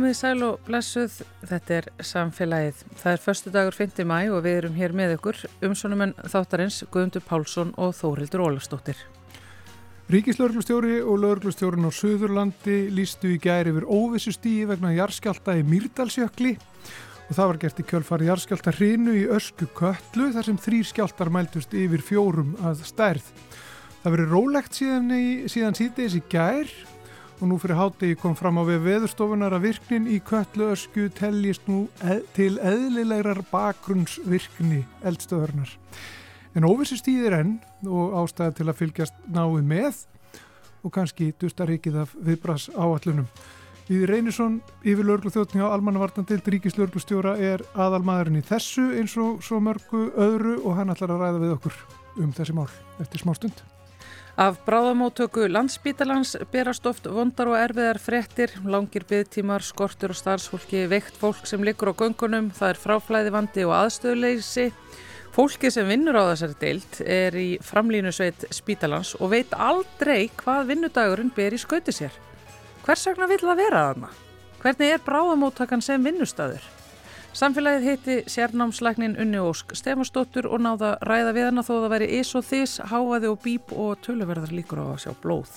Komið sæl og blessuð, þetta er samfélagið. Það er förstu dagur 5. mæ og við erum hér með ykkur umsónumenn þáttarins Guðmundur Pálsson og Þórildur Ólafsdóttir. Ríkislauglustjóri og lauglustjórin á Suðurlandi lístu í gæri yfir óvissu stíi vegna jarskjálta í Mýrdalsjökli og það var gert í kjölfari jarskjálta hrinu í Ösku Köllu þar sem þrýr skjáltar mæltust yfir fjórum að stærð. Það verið rólegt síðan, síðan síðdeis í gær og nú fyrir hátegi kom fram á við veðurstofunar að virknin í köllu ösku teljist nú eð, til eðlilegrar bakgrunnsvirkni eldstöðurnar. En óvissi stýðir enn og ástæða til að fylgjast náðu með og kannski dustarikið af viðbras áallunum. Íði Reynisson, yfir lörglu þjóttni á almannavartandild ríkislörglustjóra er aðalmaðurinn í þessu eins og svo mörgu öðru og hann ætlar að ræða við okkur um þessi mál eftir smá stund. Af bráðamótöku landsbítalans berast oft vondar og erfiðar frettir, langir byggtímar, skortur og starfsfólki, veikt fólk sem liggur á göngunum, það er fráflæði vandi og aðstöðuleysi. Fólki sem vinnur á þessari deilt er í framlínusveit spítalans og veit aldrei hvað vinnudagurinn ber í skauti sér. Hvers vegna vil það vera þarna? Hvernig er bráðamótakan sem vinnustæður? Samfélagið heiti sérnámslæknin Unni Ósk Stefansdóttur og náða ræða við hana þó það væri is og þis, háaði og bíp og töluverðar líkur á að sjá blóð.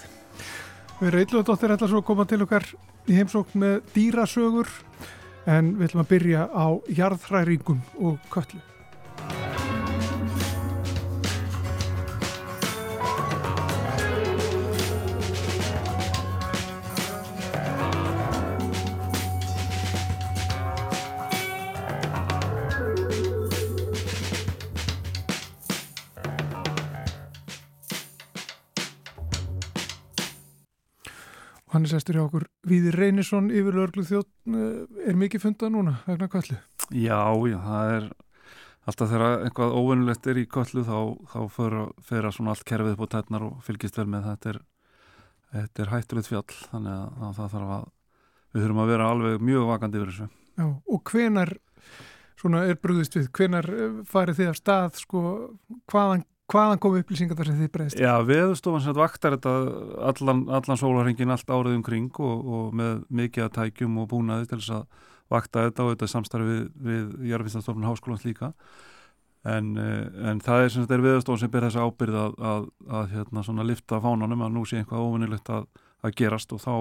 Við reyðluðum dóttir ætla svo að koma til okkar í heimsókn með dýrasögur en við ætlum að byrja á jarðhræringum og köllu. Sestur hjá okkur Víðir Reynisson yfir lörglu þjótt er mikið fundað núna vegna kvallu? Já, já, það er alltaf þegar eitthvað óvinnulegt er í kvallu þá, þá fer að svona allt kerfið på tætnar og fylgist vel með þetta er, þetta er hættulegt fjall þannig að, að það þarf að við þurfum að vera alveg mjög vakandi yfir þessu Já, og hvenar svona er brúðist við, hvenar farið þið af stað sko, hvaðan hvaðan komu upplýsingar þar sem þið breyðist? Já, veðustofan sem vaktar þetta allan, allan sólarhengin allt árið um kring og, og með mikið að tækjum og búnaði til þess að vakta þetta og þetta samstarfi við, við Jörgvinstastofnun Háskólans líka en, en það er er veðustofan sem ber þess ábyrð að, að, að hérna lifta fánanum að nú sé einhvað óvinnilegt að, að gerast og þá,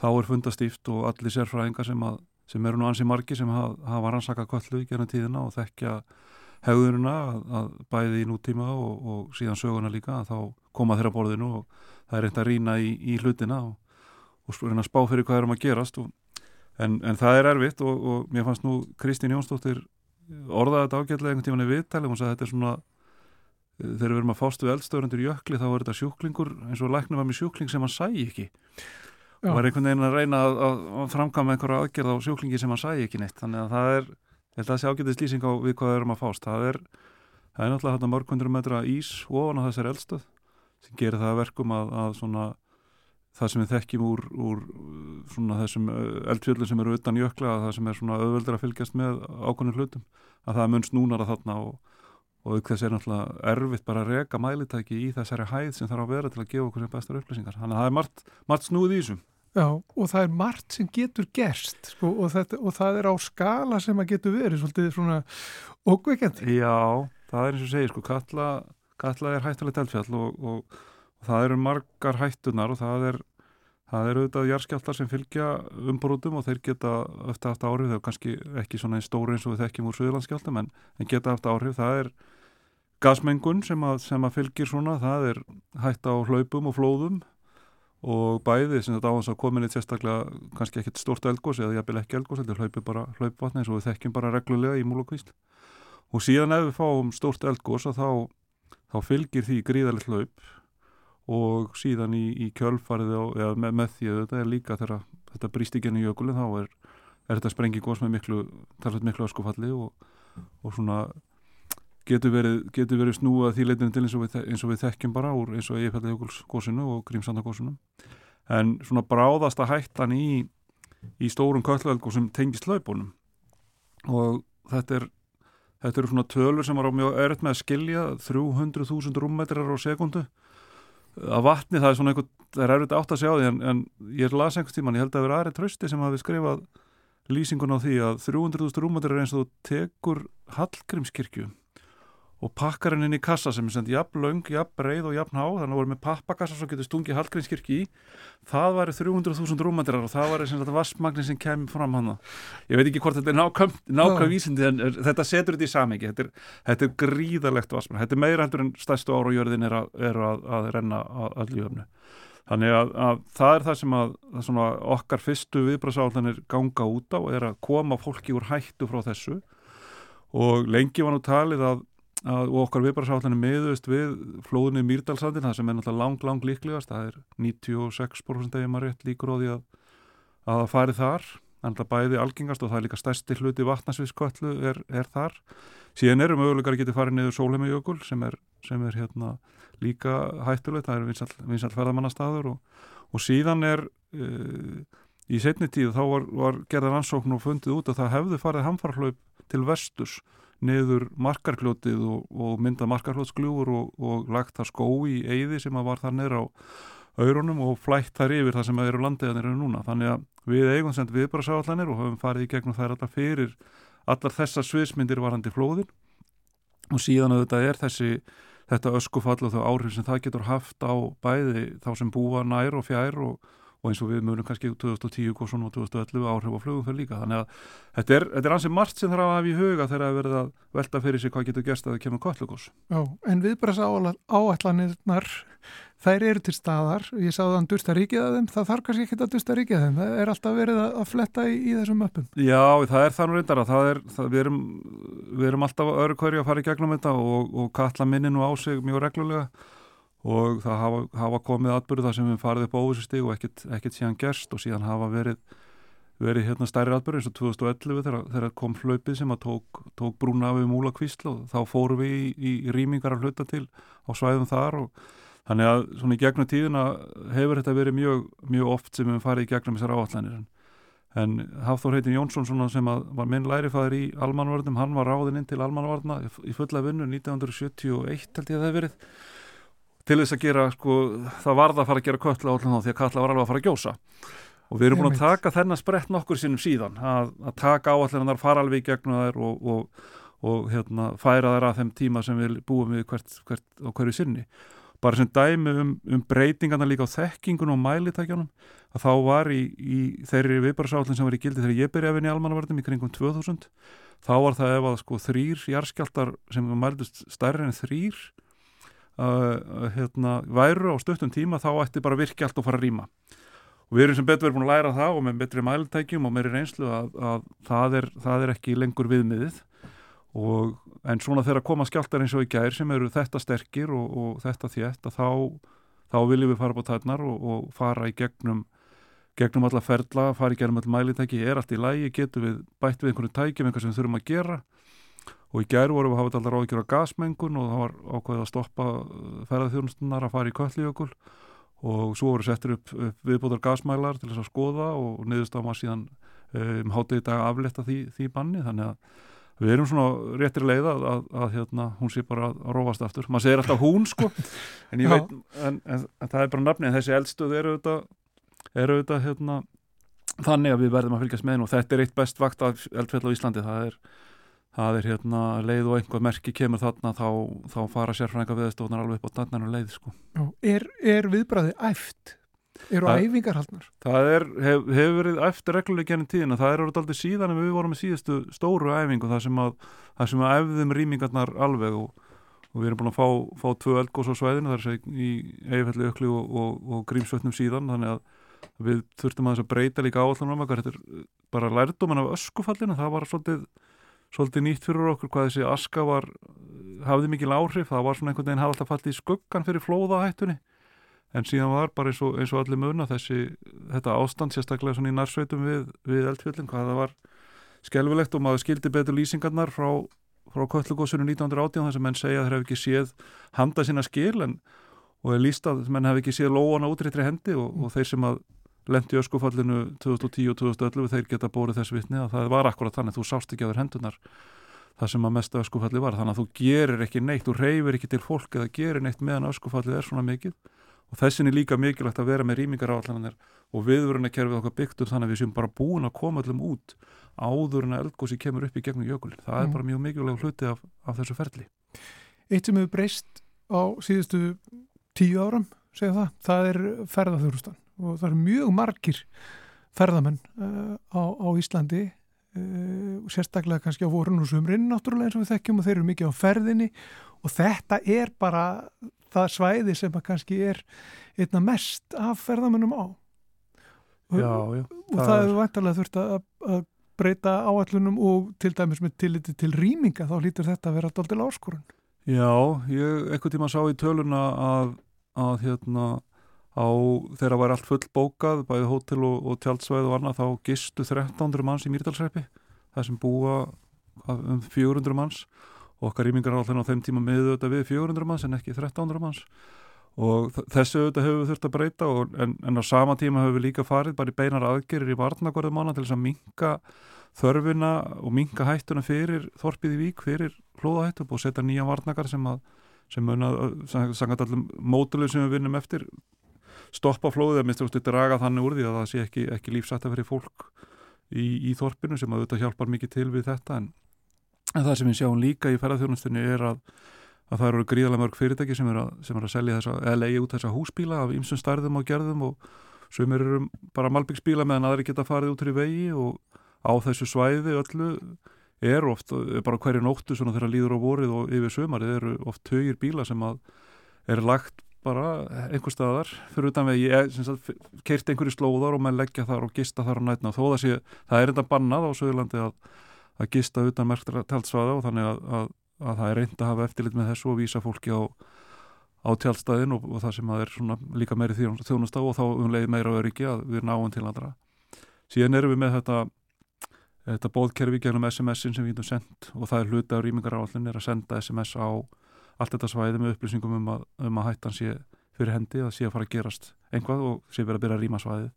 þá er fundastíft og allir sérfræðingar sem, sem eru nú ansið margi sem hafa, rannsakað kvallu í gerna tíðina og þekkja hegðurina að, að bæði í nútíma og, og síðan söguna líka að þá koma þeirra borðinu og það er reynd að rýna í, í hlutina og, og reyna að spá fyrir hvað er um að gerast og, en, en það er erfitt og mér fannst nú Kristín Jónsdóttir orðaði þetta ágætlega einhvern tíman í viðtali og þetta er svona þegar við erum að fástu eldstöðundur í ökli þá er þetta sjúklingur eins og læknum var með sjúkling sem hann sæ ekki Já. og var einhvern veginn að reyna að, að framkama einhverja aðgerð á sjúklingi sem hann sæ ekki neitt þannig að það er Ég held að það sé ágætið slýsing á við hvað við erum að fást. Það er, það er náttúrulega hérna mörg hundru metra ís ofan á þessari eldstöð sem gerir það verkum að, að svona, það sem við þekkjum úr, úr þessum eldfjöldum sem eru utan jökla, að það sem er auðveldur að fylgjast með ákonum hlutum, að það er mun snúnara þarna og, og þess er náttúrulega erfitt bara að reka mælitæki í þessari hæð sem þarf að vera til að gefa okkur sem bestar upplýsingar. Þannig að það er margt, margt snúð í þessum. Já, og það er margt sem getur gerst sko, og, þetta, og það er á skala sem að getur verið svolítið svona ókveikjandi. Já, það er eins og segir sko, Katla, Katla er hættilegt eldfjall og, og, og það eru margar hættunar og það er það eru auðvitað jarskjáltar sem fylgja umbrútum og þeir geta eftir aftur áhrif, þau kannski ekki svona einn stóri eins og við þekkjum úr Suðurlandskjáltum en, en geta eftir áhrif, það er gasmengun sem að, sem að fylgir svona, það er hætt á hlaupum og flóðum og bæði sem þetta á þess að komin eitt sérstaklega kannski ekkert stort elgós eða jafnvel ekki elgós, þetta hlaupi bara hlaupvatni eins og við þekkjum bara reglulega í múl og kvísl og síðan ef við fáum stort elgós þá, þá fylgir því gríðalegt hlaup. Og síðan í, í kjölfarið eða með, með því að þetta er líka þegar þetta brýst ekki enn í jökulin þá er, er þetta sprengingós með miklu, miklu öskufalli og, og svona getur verið, getur verið snúað því leitinu til eins og, við, eins og við þekkjum bara úr eins og Eifjallagjókulsgósinu og Grímsandagósinum en svona bráðasta hættan í, í stórum kölluelgósum tengist laupunum og þetta er þetta eru svona tölur sem var á mjög öðrött með að skilja 300.000 rúmmetrar á sekundu að vatni það er svona einhver það er erfitt átt að segja á því en, en ég las einhvers tíman, ég held að það vera aðri trösti sem hafi skrifað lýsingun á því að 300.000 rúmættir er eins og tekur Hallgrímskirkju og pakkar henni inn í kassa sem er sendið jafn laung, jafn breið og jafn há. Þannig að voru með pappakassa sem getur stungið Hallgrímskirkju í. Það væri 300.000 rúmættir og það væri sem þetta vassmagnin sem kemur fram hann ég veit ekki hvort þetta er nákvæm, vísindi en þetta setur þetta í samhengi. Þetta, þetta er gríðalegt vassmagn þetta er meira heldur en stærstu ára og jörðin er að, er að, að renna allir jöfnu þannig að, að það er það sem að okkar fyrstu viðbrasálanir ganga út á er að koma fólki úr hættu frá þessu. Og lengi var nú talið að að, og okkar viðbarasáallanir miðust við flóðinni Mýrdalsandin, það sem er náttúrulega lang, lang líklegast, það er 96% ef maður rétt líkur á því að að það fari þar, þannig að bæði algengast og það er líka stærsti hluti vatnasviðskvöllu er, er þar. Síðan eru mögulegar að geta farið niður sólheimjökul sem er, sem er hérna líka hættulegt, það er vinsall, vinsall ferðamannastaður og, og síðan er uh, í setni tíð þá var, var gerðar ansókn og fundið út að það hefðu farið hamfarhlaup til vesturs niður markarkljótið og, og mynda markarkljótsgljúur og, og lagt það skó í eyði sem var þar niður á aurunum og flætt þar yfir það sem eru landiðanir eru núna. Þannig að við eigum sendt viðbarasáallanir og höfum farið í gegnum þær allar fyrir allar þessar sviðsmyndir varandi flóðin og síðan auðvitað er þessi þetta öskufall og þau áhrif sem það getur haft á bæði þá sem búa nær og fjær og og eins og við munum kannski 2010 og svona 2011 áhrif á flugum fyrir líka. Þannig að þetta er, þetta er ansið margt sem þarf að hafa í huga þegar það verður að velta fyrir sig hvað getur gerst að það kemur kvallugos Já, en viðbæðs áallanirnar þær eru til staðar. Ég sagði að hann durst að ríkja þeim. Það þarf kannski ekki að durst að ríkja þeim. Það er alltaf verið að fletta í, í þessum öppum Já, það er þannig reyndar að það er það, við, erum, við erum alltaf öru hverju að fara í gegnum þetta og, og kalla minninu á sig mjög reglulega og það hafa, hafa komið atbyrðu þar sem við farið upp á óvissustíg og ekkert, ekkert síðan gerst og síðan hafa verið, verið hérna stærri atbyrðu eins og 2011 þegar, þegar kom hlaupið sem að tók, tók brúna við múla kvísl og þá fóru við í, í, í rýmingar af hluta til á svæðum þar og þannig að svona í gegnum tíðina hefur þetta verið mjög, mjög oft sem við farið í gegnum þessar áallanir en, Hafþór heitin Jónsson sem var minn lærifæður í almanvarnum, hann var ráðinn inn til almanvarna í fulla vinnu 1971 held ég að það hefur verið til þess að gera, sko, það varða að fara að gera kötla á því að kalla var alveg að fara að gjósa. Og við erum búin að taka þennan sprett nokkur sinnum síðan, að, að taka áallinnar fara alveg í gegnum þær og, og, og hérna, færa þær að þeim tíma sem við búum við hvert, hvert og hverju sinni. Bara sem dæmi um, um breytingarna líka á þekkingun og mælitækjanum að þá var í, í þeirri viðbarasállin sem var í gildi þegar ég byrjaði að vinna í almannavartum í kringum 2000 þá var það ef að sko þrýr jarskjaldar sem mælist stærri en þrýr uh, hérna, væru á stöttum tíma þá ætti bara virkja allt og fara að rýma. Og við erum sem betur verið búin að læra það og með betri mæltækjum og meiri reynslu að, að það, er, það er ekki lengur viðmiðið. Og en svona þegar að koma skjáltar eins og í gær sem eru þetta sterkir og, og þetta þétt að þá, þá viljum við fara på tætnar og, og fara í gegnum gegnum alla ferla, fara í gegnum all mælitæki. Er allt í lægi, getur við bætt við einhvern tækjum, einhvern sem þurfum að gera og í gær vorum við að hafa alltaf ráðgjör á gasmengun og það var ákveðið að stoppa uh, ferðarþjónustunar að fara í köllijökul og svo voru settir upp, upp viðbúðar gasmælar til þess að skoða og niðurst á maður síðan um hátegi dag afletta því, því banni. Þannig að við erum svona réttir leið að, að, að hérna, hún sé bara að róast aftur. Maður segir alltaf hún sko. En veit, en, en, en það er bara nafni en þessi eldstöð eru auðvitað eru auðvitað hérna, þannig að við verðum að fylgjast með og þetta er eitt best vakt af eldfjall á Íslandi. Það er það er hérna leið og einhver merki kemur þarna þá, þá fara sérfræðingar viðstofnar alveg upp á dannarnu leið sko. Er, er viðbræði æft? Eru það, æfingar haldnar? Það er, hef, hefur verið æft regluleg gennum tíðina, það er orðið aldrei síðan en við vorum með síðustu stóru æfingu þar sem að, þar sem að efðum rýmingarnar alveg og, og við erum búin að fá, fá tvö eldgós á svæðinu þar sem í eiginfelli ökli og, og, og grímsvötnum síðan þannig að við þurftum að þess að breyta líka áallanum um þetta er bara lærdóman af öskufallinu, það var svolítið svolítið nýtt fyrir okkur hvað þessi aska var, hafði mikil áhrif. Það var svona einhvern veginn hafði alltaf fallið í skuggan fyrir flóðahættunni. En síðan var bara eins og, eins og allir muna þessi, þetta ástand sérstaklega svona í nærsveitum við, við eldfjöldin hvað það var skelvilegt og maður skildi betur lýsingarnar frá, frá Köllugósunum 1918 þar sem menn segja að þeir hef ekki séð handa sína skil en, og er líst að menn hef ekki séð lóana útréttri hendi og, og þeir sem að lendi öskufallinu 2010 og 2011 þeir geta bórið þess vitni að það var akkurat þannig þú sást ekki á þér hendunar það sem að mesta öskufalli var þannig að þú gerir ekki neitt, þú reyfir ekki til fólk eða gerir neitt meðan öskufallið er svona mikið og þessin er líka mikilvægt að vera með rýmingar áallanir og viðvöruna kerfið okkar byggt upp þannig að við séum bara búin að koma öllum út áður en að eldgósi kemur upp í gegnum jökulin. Það er Mm. bara mjög mikilvæg hluti af, af þessu ferli. Eitt sem hefur breyst á síðustu tíu áram, segja það, það er ferðarþjóðrustan og það eru mjög margir ferðamenn uh, á, á Íslandi uh, sérstaklega kannski á vorun og sumrin náttúrulega eins og við þekkjum og þeir eru mikið á ferðinni og þetta er bara það svæði sem kannski er einna mest af ferðamennum á og, Já, já. og það hefur vantarlega þurft að, að breyta áallunum og til dæmis með tilliti til rýminga þá lítur þetta að vera daldil áskorun Já, ég eitthvað tíma sá í töluna að, að hérna á þeirra var allt full bókað bæði hótel og, og tjaldsvæð og annað þá gistu 1300 manns í Mýrdalsreppi það sem búa um 400 manns. Og okkar rýmingar þeim á þeim tíma miðu þetta við 400 manns en ekki 1300 manns. Og þessu auðvitað hefur við þurft að breyta og, en, en á sama tíma hefur við líka farið bara í beinar aðgerir í varnagorðum manna til þess að minka þörfina og minka hættuna fyrir Þorpið í Vík fyrir hlóðahættu og setja nýja varnagar sem að sem mun að, sangat allum mótulegu sem við vinnum eftir stoppa flóðið að minnst draga þannig úr því að það sé ekki, ekki lífsætt að fyrir fólk í, í þorpinu sem að þetta hjálpar mikið til við þetta. En, en það sem við sjáum líka í ferðarþjónustunni er að, að það eru gríðarlega mörg fyrirtæki sem er að, sem er að selja þessa, eða leiði út þessa húsbíla af ymsum stærðum og gerðum og sem eru bara malbyggsbíla meðan aðri geta farið út í vegi og á þessu svæði öllu er oft, bara hverju nóttu þegar líður á vorið og yfir sömarið eru oft tögir bíla sem að er lagt bara einhver staðar. Fyrir utan vegi, keirt einhverju slóðar og menn leggja þar og gista þar á nætna þó það sé, það er enda bannað á Söðurlandi að, að gista utan merktra tjaldsvæða og þannig að, að, að það er reynd að hafa eftirlit með þessu og vísa fólki á, á tjaldstæðin og, og það sem að er svona líka meiri þjónustá og þá um leið meira öryggi að við náum til andra síðan erum við með þetta þetta bóðkerfi gegnum SMS-in sem við getum sendt og það er hluti af rýmingaráallin er að senda SMS á allt þetta svæði með upplýsingum um að, um að hættan sé fyrir hendi að sé að fara að gerast einhvað og sé verið að byrja að rýma svæðið.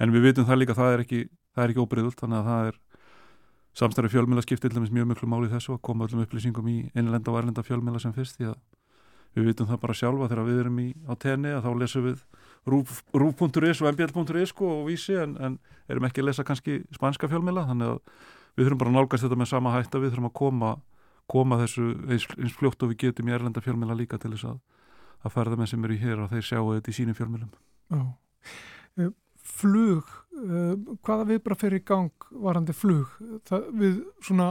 En við vitum það líka, það er ekki, ekki óbriðult þannig að það er samstæri fjölmjöla dæmis mjög miklu máli þessu að koma öllum upplýsingum í innlenda og erlenda fjölmjöla sem fyrst því að við vitum það bara sjálfa þegar við erum í, á tenni að þá lesum við rúf.is og mbl.is sko, og vísi en, en erum ekki að lesa kannski spanska fjölmjöla þannig að við þurfum bara að nálgast þetta með sama hætta við þurfum að koma, koma þessu eins, eins fljótt og við getum í erlenda fjölmjöla líka til þess að, að ferða með sem eru hér og þeir sjáu þetta í sínum fjölmjölum Flug uh, hvaða við bara fyrir í gang varandi flug? Það, við svona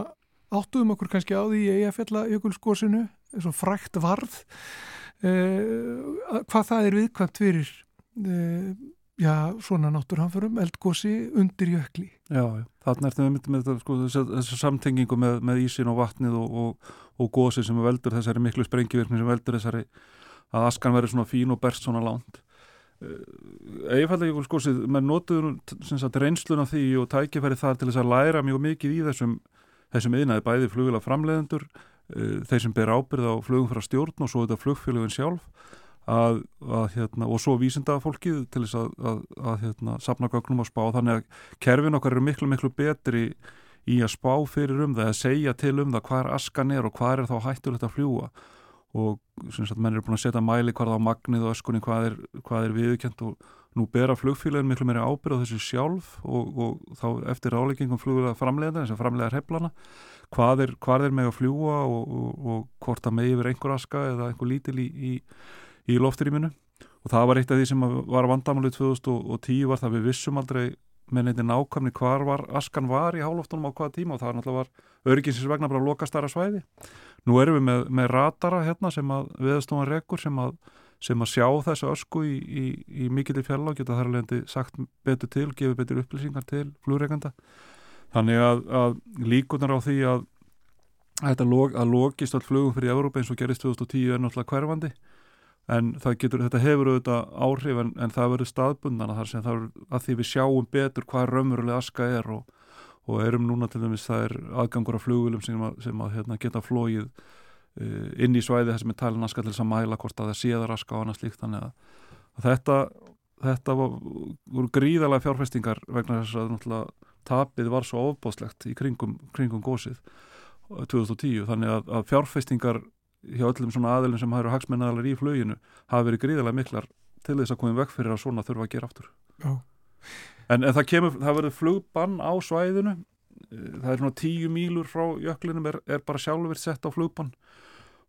áttuðum okkur kannski á því í Eyjafjalla jökulskósinu eins og frækt varð uh, hvað það er viðkvæmt fyrir já, svona náttúrhanförum, eldgósi undir jökli. Já, já. þarna ertum við myndið með þetta, sko, þessu samtengingu með, með ísin og vatnið og, og, og gósi sem veldur þessari miklu sprengivirkni sem veldur þessari að askan verður svona fín og berst svona lánt Eifallega jökulskósið, menn notuður reynsluna því og tækifæri þar til þess að læra mjög mikið í þessum þessum yðnaði bæði flugvila framleiðendur þeir sem ber ábyrð á flugum frá stjórn og svo þetta flugfélagin sjálf að, að, hérna, og svo vísinda fólkið til þess að, að, hérna, sapna gögnum og spá. Þannig að kerfin okkar eru miklu miklu betri í að spá fyrir um það að segja til um það hvað er askan er og hvað er þá hættulegt að fljúa og sagt, menn eru búin að setja mæli hvað á magnið og öskunni hvað er, er viðkjönt og nú bera flugfélagin miklu meiri ábyrð á þessu sjálf og, og þá eftir áleggingum fluglega framleiðan þess að framleiðar heflana hvað er, hvað er með að fljúa og, og, og hvort að megi verið einhver aska eða einhver lítil í, í, í loftrýminu. Og það var eitt af því sem var vandamálið 2010 var það við vissum aldrei með neitt nákvæmni hvar var askan var í hálóftunum á hvaða tíma og það náttúrulega var örginsins vegna bara að loka starra svæði. Nú erum við með, með ratara hérna sem að viðstofan rekur sem að sem að sjá þessu ösku í, í, í mikillir fjalla og geta þar alveg sagt betur til, gefið betur upplýsingar til flugreikanda. Þannig að, að líkunar á því að, að, log, að logist all flugum fyrir Európa eins og gerist 2010 er náttúrulega hverfandi en getur, þetta hefur auðvitað áhrif en, en það verður staðbundana þar sem það er að því við sjáum betur hvað raunverulega aska er og, og erum núna til dæmis það er aðgangur af flugulum sem að, sem að hérna, geta flóið inn í svæði þess að með talin aska til þess að mæla hvort að það séðar aska og annað slíkt. Þannig að, að þetta, þetta var, voru gríðalega fjárfestingar vegna þess að náttúrulega tapið var svo ofbóðslegt í kringum, kringum gósið 2010 þannig að, að fjárfestingar hjá öllum svona aðilum sem hafa hagsmennaðalar í fluginu hafa verið gríðalega miklar til þess að koma vekk fyrir að svona þurfa að gera aftur. En, en það kemur, það verður flugbann á svæðinu Eh, það er svona tíu mílur frá jöklinum er, er bara sjálfur sett á flugbann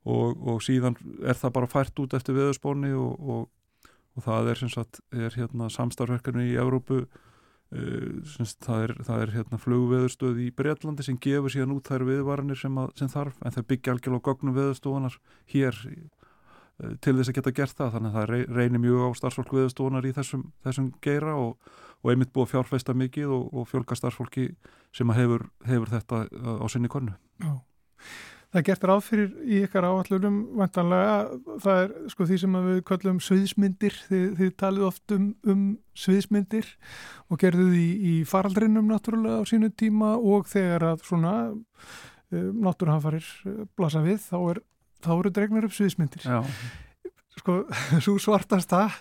og, og síðan er það bara fært út eftir viðspónni og, og, og það er, sagt, er hérna, samstarfverkarni í Európu uh, það er, það er hérna, flugveðurstöð í Breitlandi sem gefur síðan út þær viðvaranir sem, að, sem þarf en það byggja algjörlega gognum viðstofunar hér uh, til þess að geta gert það þannig að það reynir mjög á starfsfólk viðstofunar í þessum, þessum geira og og einmitt búið að fjárfæsta mikið og, og fjölga starfsfólki sem hefur, hefur þetta á sinni konu. Já. Það er gert ráð fyrir í ykkar áallunum vantanlega, það er sko því sem við kallum sviðismyndir, þið, þið talið oft um, um sviðismyndir og gerðuð í, í faraldrinum náttúrulega á sínu tíma og þegar að svona uh, náttúruhanfarir uh, blasa við, þá, er, þá eru dregnar upp sviðismyndir. Já. Sko, svo svartast það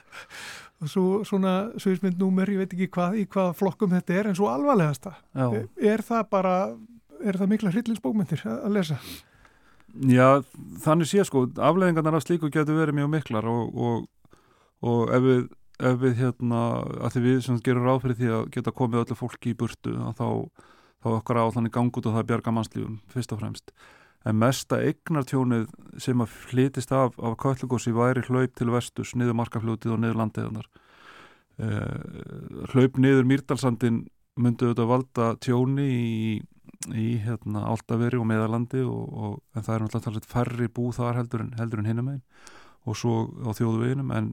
svo, svona sviðismyndnúmer, ég veit ekki hvað, í hvað flokkum þetta er, en svo alvarlegasta Já. er það bara, er það mikla hryllinsbókmyndir að lesa? Já, þannig sé sko afleðingarnar af slíku getur verið mjög miklar og, og, og ef við ef við hérna, að því við sem gerum ráð fyrir því að geta komið öllu fólki í burtu þá, þá okkar á þannig gangut og það bjarga mannslífum, fyrst og fremst. En mesta eignartjónið sem að flytist af, af kallugósi væri hlaup til vestus, niður markafljótið og niður landeðunar uh, hlaup niður Mýrdalsandin myndi auðvitað valda tjóni í, í hérna, Altaveri og Meðalandi og, og, en það er náttúrulega færri bú þar heldur en, en hinum megin og svo á þjóðuveginum en,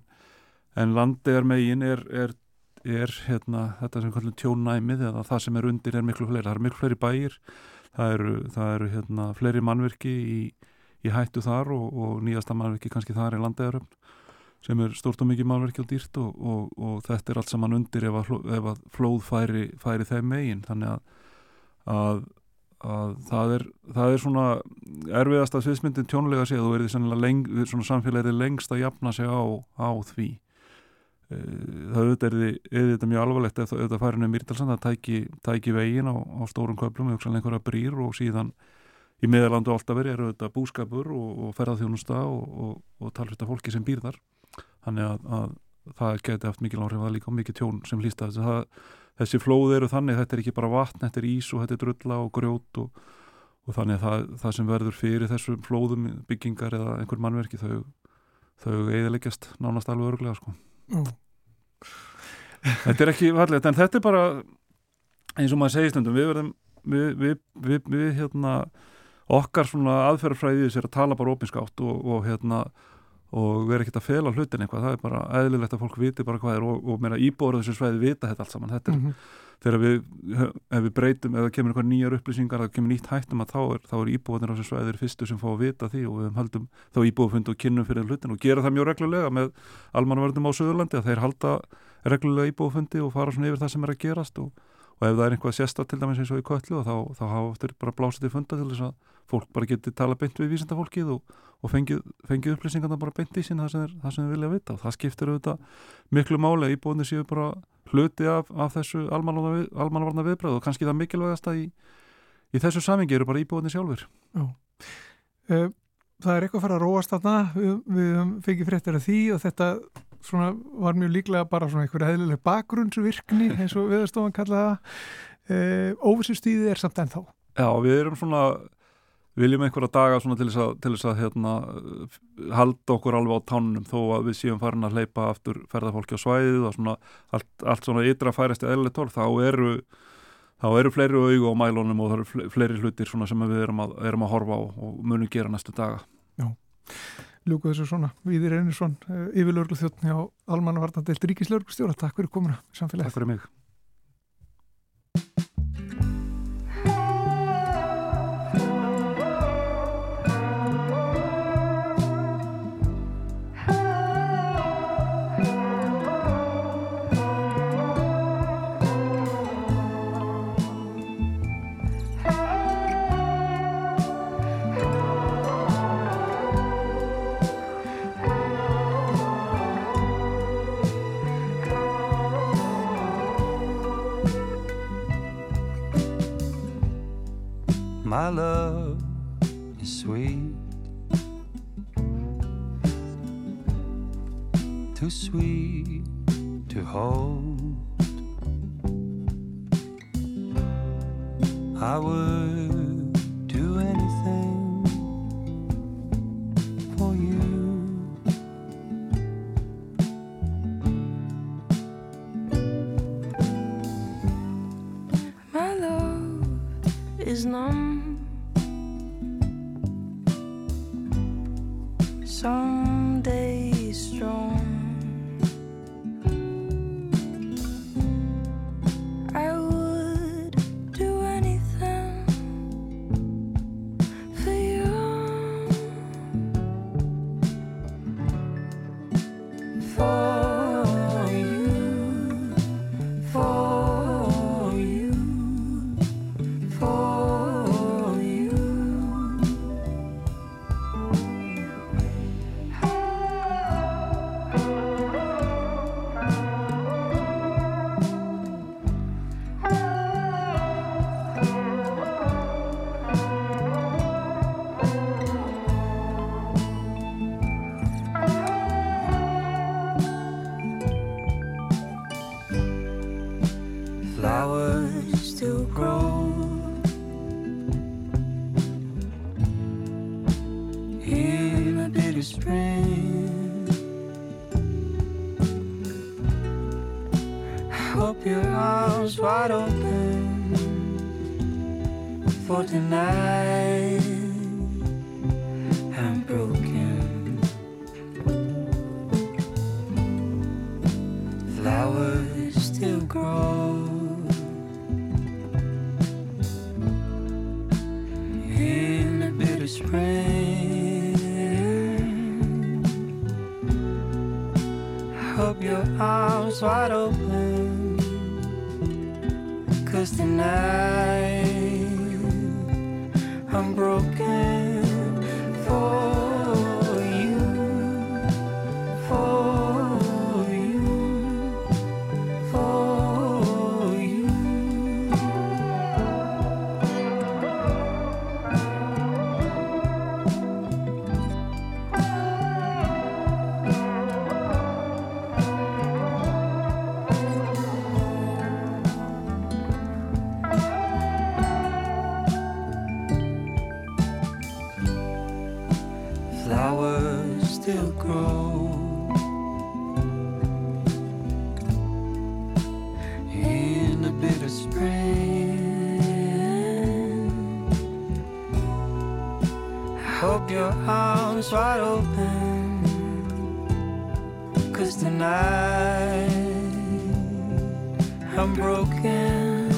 en landegar megin er, er, er hérna, þetta sem kallum tjónnæmið eða það sem er undir er miklu fleiri, það er miklu fleiri bæir það eru, það eru hérna, fleiri mannverki í, í hættu þar og, og nýjasta mannverki kannski þar er landegaröfn sem er stort og mikið mannverki og dýrt og, og, og þetta er allt saman undir ef að, ef að flóð færi, færi þeim megin. Þannig að, að, að það, er, það er svona erfiðast að sviðsmyndin tjónulega sé að þú verður leng, svona samfélagið lengst að jafna sig á, á því. Eh, það auðvitað er þetta mjög alvarlegt ef það farir nefnir Mýrdalsand að tæki, tæki vegin á, á stórum köflum og einhverja brýr og síðan í meðalandu alltaf verið eru þetta búskapur og, og ferðarþjónusta og, og, og talvita fólki sem býr þar. Þannig að, að það geti haft mikil áhrif að líka mikið tjón sem hlýsta þessi flóð eru þannig, þetta er ekki bara vatn þetta er ís og þetta er drulla og grjót og þannig að það, það sem verður fyrir þessum flóðum byggingar eða einhver mannverki þau, þau eiðileggjast nánast alveg örglega sko mm. Þetta er ekki varlega, en þetta er bara eins og maður segir stundum við verðum við, við, við, við hérna okkar svona aðferðarfræðið sér að tala bara opinskátt og, og hérna og vera ekkert að fela hlutin eitthvað það er bara eðlilegt að fólk viti bara hvað er og, og meira íbúrið þessu svæði vita þetta allt saman þetta er, mm -hmm. þegar við ef við breytum, það kemur einhver nýjar upplýsingar það kemur nýtt hættum að þá er, er íbúrið þessu svæði er fyrstu sem fá að vita því og við höldum þá íbúrið og kynnum fyrir hlutin og gera það mjög reglulega með almanverðum á Suðurlandi að þeir halda reglulega íbúrið og fara svona yfir það sem er að gerast og, og ef það er einhvað sérsta til dæmis eins og í köllu þá, þá hafa oftur bara blásið til funda til þess að fólk bara geti tala beint við vísendafólkið og og fengið, fengið upplýsingarna bara beint í sín það sem þeir vilja vita. Og það skiptir auðvitað miklu máli íbúinni séu bara hluti af, af þessu almanvarna viðbröð og kannski það mikilvægast að í, í þessu samingi eru bara íbúinni sjálfur Já. Uh, Það er eitthvað að fara að róast þarna. Við, við fengið fréttir af því og þetta svona, var mjög líklega bara svona einhverja heðlileg bakgrunnsvirkni eins og viðstofan kallaða uh, eh, óvissustíði er samt ennþá. Já, við erum svona viljum einhverja daga til þess að, til þess að hérna, halda okkur alveg á tánum þó að við séum farin að hleypa aftur ferðarfólki á svæðið og svona, allt, allt svona ytra færist í eðlitól þá eru þá eru fleiri augu á mælunum og það eru fleiri hlutir sem við erum að, erum að horfa á og munum gera næstu daga. Já, ljúku þessu svona. Víðir Einarsson, eh, yfirlörglu þjóttni á Almanna Varnandelt Ríkislörgustjóra Takk fyrir komuna samfélagi Takk fyrir mig my love is sweet. too sweet to hold. I would your arms wide open, cause tonight I'm broken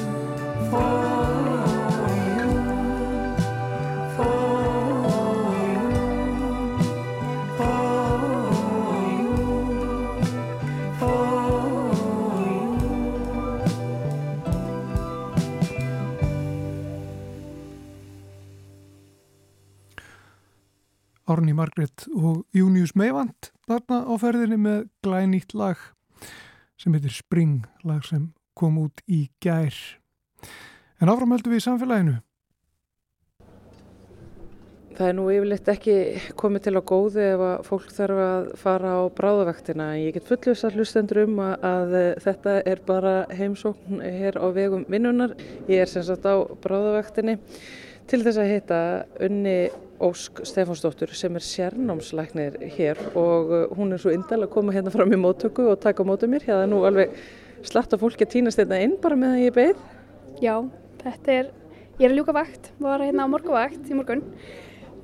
Árni Margrét og Június Meivand þarna á ferðinni með glænýtt lag sem heitir Spring, lag sem kom út í gær. En áframhaldum við í samfélaginu. Það er nú yfirleitt ekki komið til að góðu ef að fólk þarf að fara á bráðavaktina. Ég get fullus að hlustendur um að, að þetta er bara heimsókn hér á vegum vinnunar. Ég er sem sagt á bráðavaktinni til þess að hitta Unni Ósk Stefánsdóttur sem er sérnámslæknir hér og uh, hún er svo indal að koma hérna fram í móttöku og taka mótu mér. Hérna er nú alveg slatt af fólki að týnast hérna inn bara meðan ég beið. Já, þetta er, ég er að ljúka vakt, var hérna á morguvakt í morgun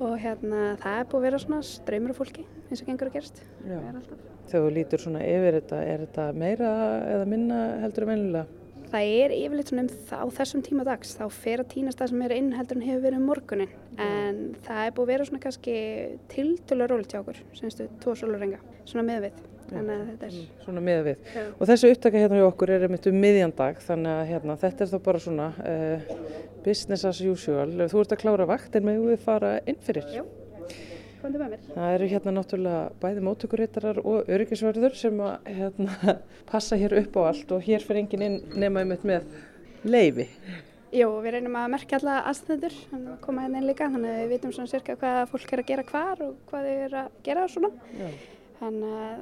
og hérna það er búið að vera svona ströymur af fólki eins og gengur að gerst. Það er. Þegar þú lítur svona yfir þetta, er þetta meira eða minna heldur en venjulega? Það er yfirleitt svona um það, á þessum tíma dags, þá fer að týnast það sem er inn heldur en hefur verið um morgunin. En það er búið að vera svona kannski tiltölu rólit hjá okkur, semstu tvo sólarenga, svona með við. Þannig að þetta er, Svona miða við. já, Og þessi upptaka hérna hjá okkur er einmitt um miðjandag, þannig að hérna, þetta er þá bara svona uh, business as usual. Þú ert að klára vakt en megum við fara inn fyrir. Já. Komdu með mér. Það eru hérna náttúrulega bæði móttökuréttarar og öryggisvörður sem að hérna, passa hér upp á allt og hér fyrir enginn inn nema einmitt með leifi. Jú, við reynum að merkja alla aðstæður, að koma hérna inn líka, þannig að við vitum svona cirka hvað fólk er að gera hvar og hvað þau eru að gera og svona. Já. Þannig að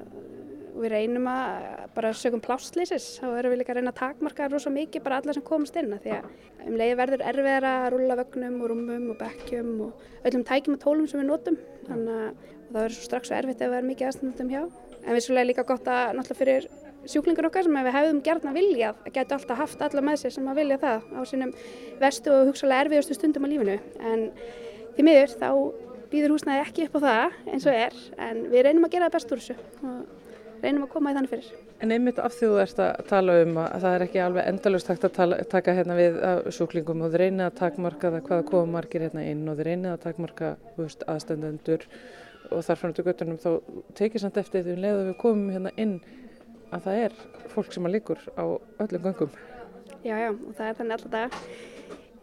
og við reynum að bara sögum plásslýsis þá erum við líka að reyna að takmarka rosa mikið bara alla sem komast inn því að um leiði verður erfiðara að rúlla vögnum og rúmum og bekkjum og öllum tækjum og tólum sem við notum. Þannig að það verður svo strax svo erfitt ef það er mikið aðstandum hjá. En við svolítið líka gott að náttúrulega fyrir sjúklingur okkar sem við hefðum gerðna viljað að geta alltaf haft alla með sér sem að vilja það á sínum vestu og hugsalega erfiðustu stundum á lífinu. En því miður þá býður húsnæði ekki upp á það eins og er en við reynum að gera það best úr þessu reynum að koma í þannig fyrir. En einmitt af því þú ert að tala um að það er ekki alveg endalust hægt að tala, taka hérna við sjúklingum og þið reynið að takmarka það hvaða koma margir hérna inn og þið reynið að takmarka veist, aðstendendur og þar frá náttúrulega göttunum þá tekið samt eftir því um leið að við komum hérna inn að það er fólk sem að líkur á öllum gangum. Já, já, og það er þannig alltaf dag.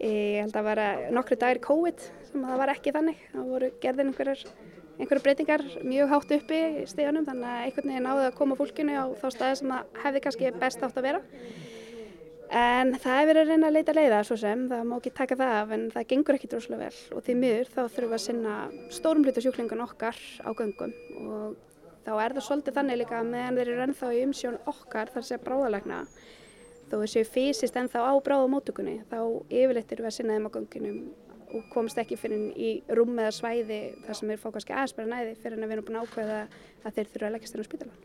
Ég held að vera nokkru dagir COVID sem það var ekki þannig. Það voru gerðin einhverjar, einhverjar breytingar mjög hátt uppi í stíðanum þannig að einhvern veginn náði að koma fólkinu á þá staði sem það hefði kannski best átt að vera. En það er verið að reyna að leita leiða svo sem, það má ekki taka það af en það gengur ekki droslega vel og því miður þá þurfum við að sinna stórum hlutu sjúklingun okkar á göngum og þá er það svolítið þannig líka meðan þeir eru ennþá í umsjón okkar þar sé bráðalegna þó séu fysiskt ennþá á bráðamótugunni þá yfirleitt eru við að sinna þeim á göngunum og komst ekki fyrir í rúm eða svæði þar sem er fá kannski aðspara næði fyrir en að við erum búin að ákveða að þeir þurfa að leggja styrna á spítalan.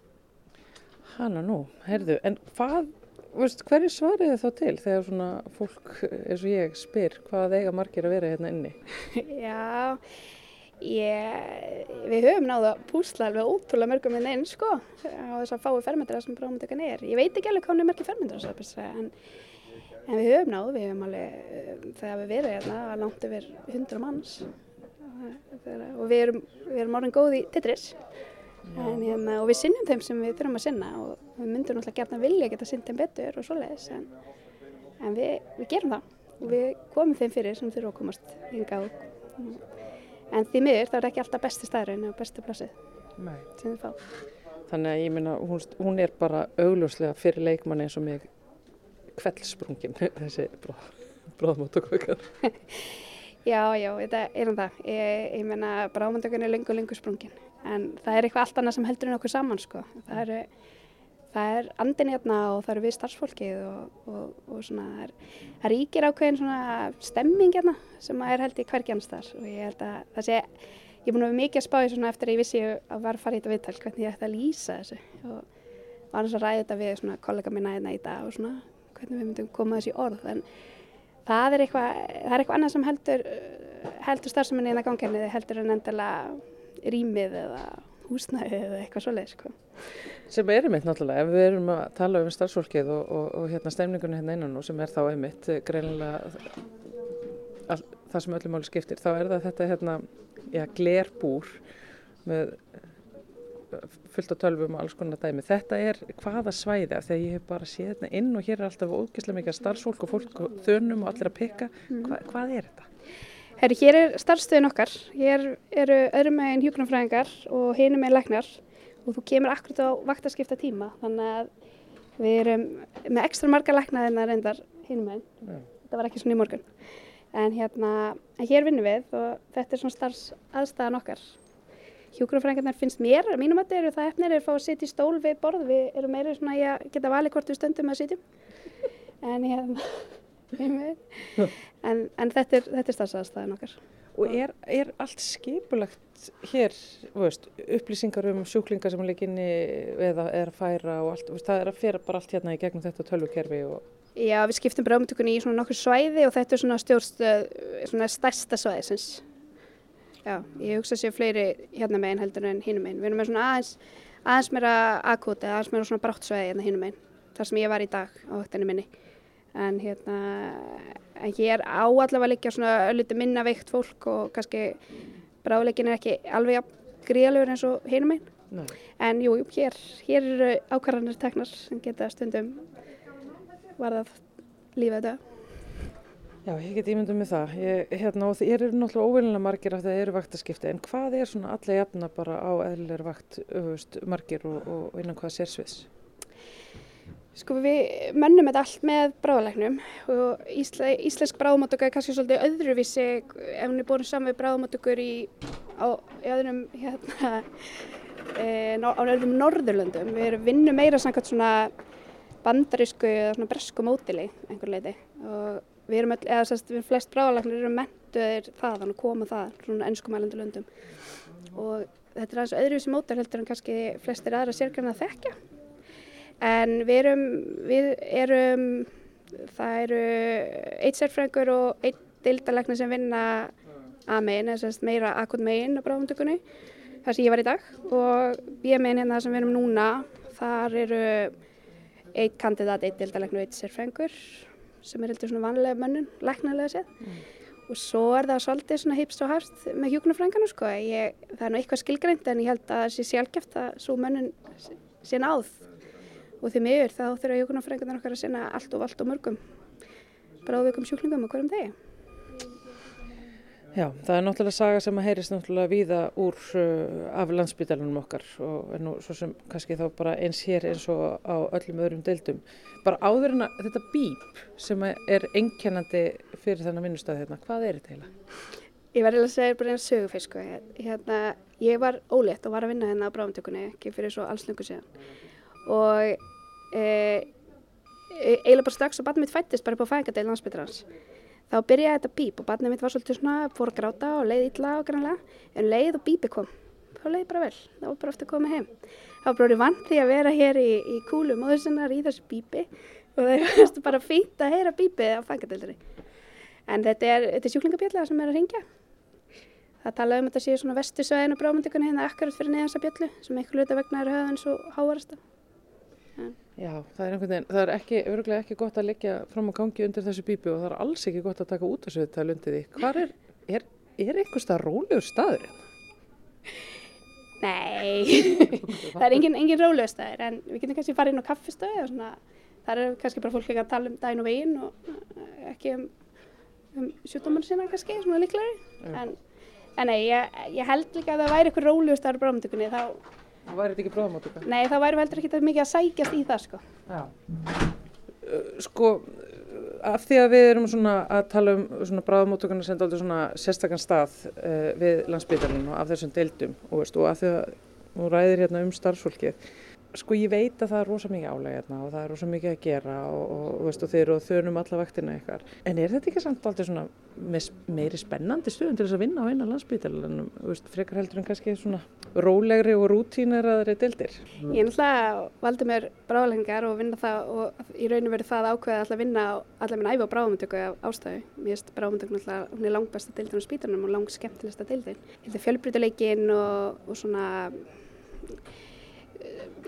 Hanna nú, heyrðu, en hvað, veist, hverju svarið þið þá til þegar svona fólk eins og ég spyr hvað eiga margir að vera hérna inni? Já, ég, við höfum náðu að púsla alveg ótrúlega mörgum inn einn sko á þess að fái fermetrar sem bráðmyndagan er. Ég veit ekki alveg hvað hún er mörgir fermetrar en, en við höfum náðu, við höfum alveg, þegar við verðum hérna að langt yfir hundra manns og við erum, við erum orðin góð í Tetris. En, hérna, og við sinnum þeim sem við þurfum að sinna og við myndum náttúrulega gert að vilja geta sinnt þeim betur og svoleiðis en, en við, við gerum það og við komum þeim fyrir sem þurfum að komast hinga og en því miður það er ekki alltaf besti staðurinn og besti plassið Nei. sem þið fá. Þannig að ég minna, hún, hún er bara augljóslega fyrir leikmann eins og mig kveldsprungin þessi bróð, bróðmáttökvökar. Já, já, þetta er um það. Ég, ég menna, bráðmöndökun er lengur, lengur sprungin. En það er eitthvað allt annað sem heldur en okkur saman, sko. Það er, það er andin hérna og það eru við starfsfólkið og, og, og svona, það, er, það ríkir ákveðin svona stemming hérna sem er held í hverjanstar og ég held að það sé, ég er búin að vera mikið að spá í svona eftir að ég vissi að var fara í þetta viðtal, hvernig ég ætti að lýsa þessu og var eins að ræða þetta við svona kollega minna hérna í dag og svona hvernig við myndum koma þessi orð en það er eitthvað, það er eitthvað annað sem heldur, heldur starfseminni inn að gangjarniði heldur en endilega rýmið eða húsnæðið eða eitthvað svoleið sko. Sem er einmitt náttúrulega, ef við erum að tala um starfsfólkið og, og, og hérna stemningunni hérna innan og sem er þá einmitt greinilega all, það sem öllum máli skiptir, þá er það þetta hérna, já, glerbúr með fullt á tölvum og alls konar dæmi. Þetta er hvaða því að ég hef bara séð hérna inn og hér er alltaf ógeðslega mikið starfsfólk og fólk og þönum og allir að pikka. Hva, hvað er þetta? Herri, hér er starfstöðin okkar. Hér eru öðrum meginn hjúknarfræðingar og hinum meginn læknar og þú kemur akkurat á vaktaskipta tíma þannig að við erum með ekstra marga læknaðina reyndar hinum meginn. Já. Þetta var ekki svona í morgun. En hérna, en hér vinnum við og þetta er svona starfsaðstæðan okkar. Hjúkrafræðingarnar finnst mér, mínum að eru það efnir er að fá að sitja í stól við borð, við erum meira svona í að geta valið hvort við stöndum að sitjum. En, hérna, en, en þetta er, þetta er starfsaðstæðan okkar. Og er, er allt skipulagt hér, veist, upplýsingar um sjúklingar sem er leikinni eða er að færa og allt, veist, það er að fyrra bara allt hérna í gegnum þetta tölvukerfi og Já, við skiptum bráðmyndugunni í svona nokkur svæði og þetta er svona stjórnstöð, svona stærsta svæðisins. Já, ég hugsa sér fleiri hérna meginn heldur en hinum meginn. Við erum með svona aðeins, aðeins meira eða aðeins meira svona brátt svæði hérna hinum meginn, þar sem ég var í dag á högtinni minni. En hérna, en hér á allavega liggja svona ölliti minna veikt fólk og kannski bráðleikin er ekki alveg gríðalegur eins og hinum meginn. Nei. En jú, jú, hér, hér eru ákvarðanir teknar sem geta stundum varðað lífið þetta. Já, ég get ímyndum með það. Ég, hérna, og þið eru náttúrulega óvilina margir af það eru vaktaskipti, en hvað er svona alla jafna bara á eðlilegur vakt öfust, margir og, og innan hvaða sérsviðs? Sko við mönnum þetta allt með bráðalegnum og ísle, íslensk bráðmáttöka er kannski svolítið öðruvísi ef hún er búin saman við bráðmáttökur í, á, í öðrum hérna, e, á öðrum Norðurlöndum. Við erum vinnum meira samkvæmt svona bandarísku eða svona bresku mótili einhver leiti og við erum, öll, eða sérst, við flest bráðalagnir eru mentuðir þaðan og koma það, svona ennskumælendu löndum. Og þetta er aðeins öðruvísi mótel heldur en kannski flestir aðra sérgræna að þekkja. En við erum, við erum það eru eitt sérfræðingur og eitt dildalegni sem vinna að megin, eða sérst meira akut megin á bráðumtökunni, þar sem ég var í dag. Og ég megin hérna sem við erum núna. Þar eru eitt kandidat, eitt dildalegni og eitt sérfræðingur sem er heldur svona vanlega mönnun, læknarlega séð og svo er það svolítið svona hipst og hafst með hjúknarfrængana sko. Ég, það er nú eitthvað skilgreint en ég held að það sé sjálfgeft að svo mönnun sé náð og því miður þá þurfa hjúknarfrængarnar okkar að sinna allt og allt og mörgum bráðvikum sjúklingum og hverjum degi. Já, það er náttúrulega saga sem að heyrist náttúrulega víða úr uh, af landsbytalanum okkar og nú svo sem kannski þá bara eins hér eins og á öllum öðrum deildum. Bara áður en að þetta bíp sem er einkennandi fyrir þennan vinnustæði hérna, hvað er þetta heila? Ég var eiginlega að segja bara einn sögufis sko. Hérna, ég var ólétt og var að vinna hérna á bráðumtökunni ekki fyrir svo allsnöggu síðan og e, e, eiginlega bara strax og barnið mitt fættist bara upp á fæðingadeil landsbytalans þá byrjaði þetta bíp og barnið mitt var svolítið svona, fór að gráta og leið illa og grannlega, en leið og bípi kom, þá leið bara vel, þá var bara eftir að koma heim. Það var bara vant því að vera hér í, í kúlu móður sinnar í þessu bípi og það er bara fínt að heyra bípið á fangandildri. En þetta er, þetta er sjúklingabjallega sem er að ringja. Það talaði um að þetta séu svona vestusvæðin og brámyndikunni hérna akkurat fyrir neðansa bjallu sem eitthvað luta vegna er höfðan svo háarasta. Já, það er einhvern veginn, það er ekki, örgulega ekki gott að leggja fram á gangi undir þessu bípu og það er alls ekki gott að taka út þessu þetta undir því. Hvar er, er, er einhver stað rólegur staður? Nei, það er engin, engin rólegur staður en við getum kannski farið inn á kaffistöðu og svona, þar er kannski bara fólk ekki að tala um daginn og veginn og eh, ekki um, um sjúkdóman sinna kannski, svona líklegri. En, en nei, ég, ég held líka að það væri eitthvað rólegur staður á bráðmyndugunni þá Það væri þetta ekki bráðamáttuka? Nei, það væri veldur ekki mikið að sækjast í það sko. Já. Sko, af því að við erum svona að tala um svona bráðamáttukana sem er svona sérstakann stað uh, við landsbytarinn og af þessum deildum og, veist, og af því að þú ræðir hérna um starfsfólkið sko ég veit að það er rosa mikið álega hérna og það er rosa mikið að gera og, og, veist, og þeir eru að þönum alla vaktina ykkar en er þetta ekki samt aldrei svona meiri spennandi stuðum til þess að vinna á eina landsbytalanum, frekar heldur en kannski svona rólegri og rútíneraðri dildir? Ég náttúrulega valdi mér bráðlengar og vinna það og í rauninu verið það ákveðið að vinna allar minn æfi á bráðmyndöku af ástæðu. Mér finnst bráðmyndöku náttúrulega, hún er langt besta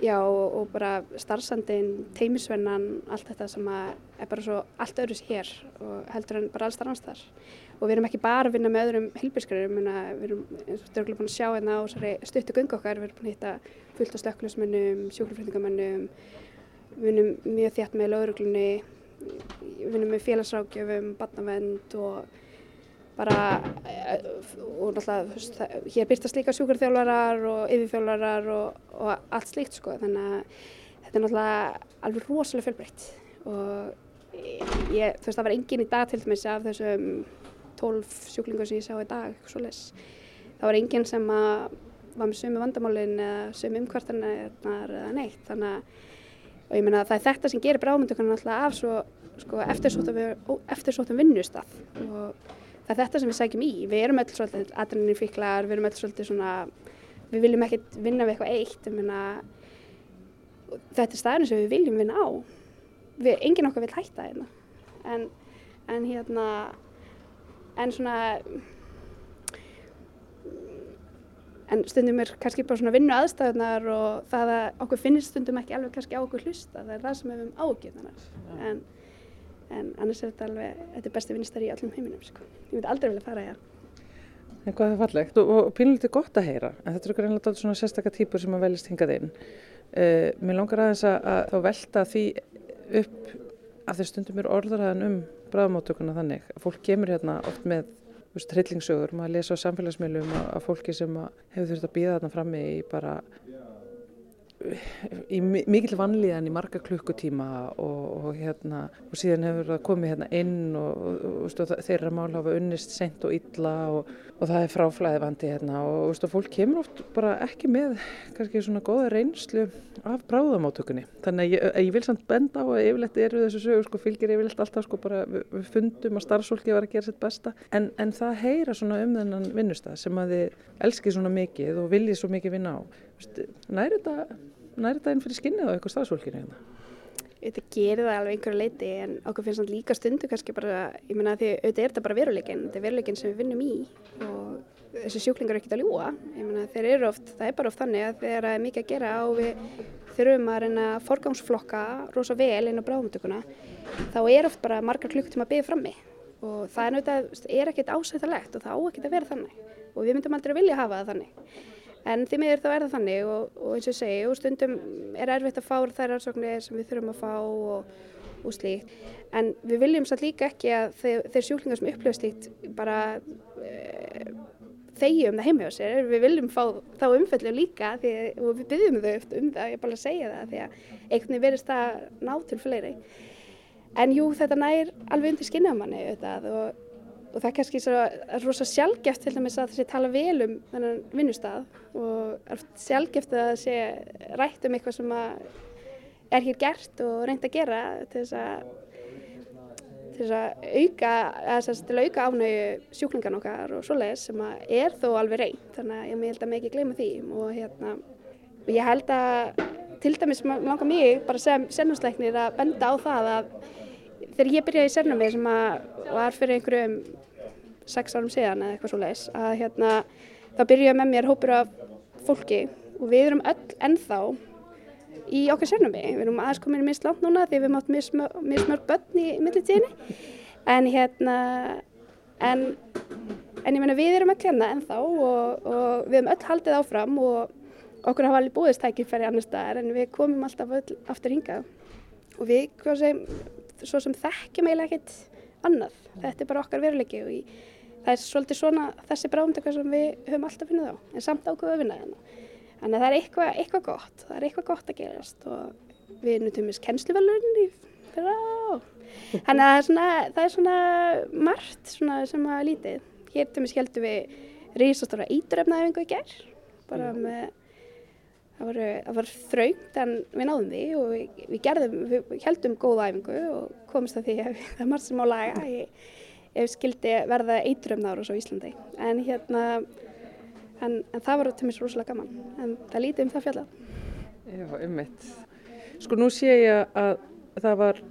já og, bara starfsandin, teimisvennan, allt þetta sem er bara svo allt öðru sér og heldur en bara alls þar. Og við erum ekki bara að vinna með öðrum helbilskröðum, við erum eins og dörgulega búin að sjá hérna á stuttu gunga okkar, við erum búin að hitta fullt af slökkulismennum, sjúkluflutningamennum, við vinnum mjög þjátt með lauruglunni, við vinnum með félagsrákjöfum, barnavend og bara og náttúrulega hér byrtast líka sjúkarþjálfarar og yfirþjálfarar og, og allt slíkt sko. Þannig að þetta er náttúrulega alveg rosalega fjölbreytt. Og ég, þú veist það var engin í dag til dæmis af þessum 12 sjúklingur sem ég sá í dag það var engin sem að var með sömu vandamálin eða sömu umkvartanar eða neitt. Þannig að og ég meina það er þetta sem gerir bráðmyndugunum alltaf af svo sko, eftirsóttum vinnustaf og það er þetta sem við sækjum í. Við erum öll svolítið adrenalin fíklar, við erum öll svolítið svona, við viljum ekkert vinna við eitthvað eitt, myna, þetta er staðinu sem við viljum vinna á. Við, enginn okkar vil hætta. Hérna. En, en hérna, en svona, en stundum er kannski bara svona vinnu aðstæðunar og það að okkur finnist stundum ekki alveg kannski á okkur hlusta, það er það sem við höfum ágjörðanar. En, annars er þetta alveg, þetta er besti vinnstari í allum heiminum sko. Ég myndi aldrei vilja fara í það. En hvað er fallegt og, pínlítið gott að heyra, en þetta er okkur einlega svona sérstakka típur sem að veljast hingað inn. Uh, mér langar aðeins að, að þá velta því upp að þeir stundum eru orðraðan um bráðmáttökuna þannig fólk kemur hérna oft með trillingsögur, maður lesa á samfélagsmiðlum að fólki sem hefur þurft að býða þarna frammi í bara í mi- mikill vanlíðan í marga klukkutíma og, og hérna og síðan hefur það komið hérna inn og, og, og þeirra mál hafa unnist seint og illa og, og það er fráflæði vandi hérna og veistu, fólk kemur oft bara ekki með kannski svona góða reynslu af bráðamáttökunni þannig að ég, ég vil samt benda á að yfirleitt eru þessu sögur sko fylgir yfirleitt alltaf sko bara við, við fundum að starfsfólki var að gera sitt besta. En, en það heyra svona um þennan vinnustað sem að þið elskið svona mikið og viljið svo mikið vinna á. Veistu, næri þetta þetta inn fyrir skinnið á eitthvað starfsfólkinu hérna Þetta gerir það alveg einhverju leiti en okkur finnst það líka stundu kannski bara, ég meina því auðvitað er þetta bara veruleikin, þetta er veruleikin sem við vinnum í og þessi sjúklingar er ekkert að ljúa, ég meina þeir eru oft, það er bara oft þannig að þegar það er mikið að gera og við þurfum að reyna að forgangsflokka rosa vel inn á bráðumtökuna, þá er oft bara margar klukkutíma að byggja frammi. Og það er náttúrulega, er ekkert ásættalegt og það á ekkert að vera þannig. Og við myndum aldrei vilja hafa það þannig. En því miður þá er það þannig og, og eins og ég segi, og stundum er erfitt að fá þær rannsóknir sem við þurfum að fá og, og slíkt. En við viljum satt líka ekki að þeir, þeir sjúklingar sem upplifa slíkt bara e, þegjum það heima hjá sér. Við viljum fá þá umfellum líka því, og við byggjum þau eftir um það, ég er bara að segja það því að einhvern veginn verðist það ná til fleiri. En jú, þetta nær alveg undir skinnamanni auðvitað og og það er kannski svo, er rosa sjálfgeft til dæmis að það sé tala vel um þennan vinnustad og er sjálfgeft að það sé rætt um eitthvað sem er hér gert og reynd að gera til þess að til þess að auka, auka ánægu sjúklingan okkar og svoleiðis sem er þó alveg reynd þannig að ég held að mig ekki gleyma því og hérna ég held að til dæmis langar mig bara sem sennumsleiknir að benda á það að þegar ég byrjaði í sérnámi sem var fyrir einhverjum sex árum síðan eða eitthvað svo leiðis að hérna þá byrjaði með mér hópur af fólki og við erum öll ennþá í okkar sérnámi. Við erum aðeins komin í minst langt núna því við erum átt mismörg börn í millitíðinni en hérna en, en ég meina við erum öll hérna ennþá og, og við erum öll haldið áfram og okkur hafa alveg búðist tækifæri annar staðar en við komum alltaf öll aftur hingað og við hvað sem svo sem þekkjum eiginlega ekkert annað. Þetta er bara okkar veruleiki og í, það er svolítið svona þessi bráumdöka sem við höfum alltaf finnið á, en samt ákveðu að vinna þarna. Þannig að það er eitthvað, eitthvað gott, það er eitthvað gott að gerast og við nutum við kennsluvelurinn í fyrra og þannig að það er svona, það er svona margt svona sem að lítið. Hér til mig skildum við rísastóra ídrefnaæfingu í gerð, bara með Það það var þraugt en við náðum því og við, við, gerðum, við heldum góða æfingu og komist að því að það er margt sem á laga ég, ef skildi verða eitrumnáru á Íslandi. En hérna en, en það var til mér rosalega gaman. En það lítið um það fjallað. Já, ummitt. Sko nú sé ég að það var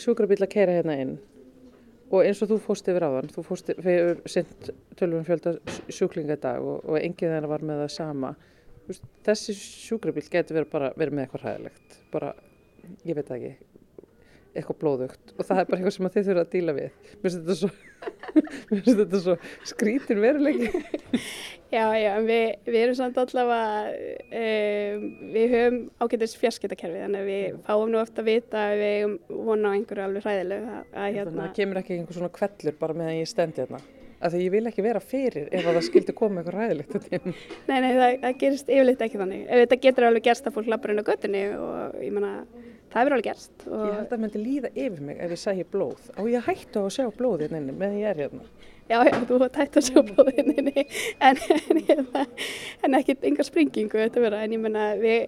sjúkrabíl að keira hérna inn og eins og þú fóst yfir á þann, þú fóst yfir sint tölvun fjölda sjúklinga í dag og, og enginn þeirra var með það sama þessi sjúkrabíl getur verið bara verið með eitthvað ræðilegt bara, ég veit ekki eitthvað blóðugt. Og það er bara eitthvað sem þið þurfa að díla við. Mér finnst þetta svo, þetta svo skrítin veruleiki. Já, já, við, við erum samt allavega um, við höfum ágættis fjarskiptakerfi þannig að við fáum nú ofta að vita að við hefum vona á einhverju alveg hræðilegu að, að, hérna... hérna... það kemur ekki einhver svona kvellur bara meðan ég stendi hérna af því ég vil ekki vera fyrir ef það skildi koma eitthvað ræðilegt Nei, nei, það, það gerist yfirleitt ekki þannig. Ef þetta getur alveg gerst að fólk lappar inn á göttunni og ég menna, það hefur alveg gerst og... Ég held að það myndi líða yfir mig ef ég sæði blóð. Og ég hættu á að sjá blóðið hérna inni meðan ég er hérna Já, já, þú tætt að sjá blóðinni en, en, en ekkert engar springingu þetta vera, en ég menna við,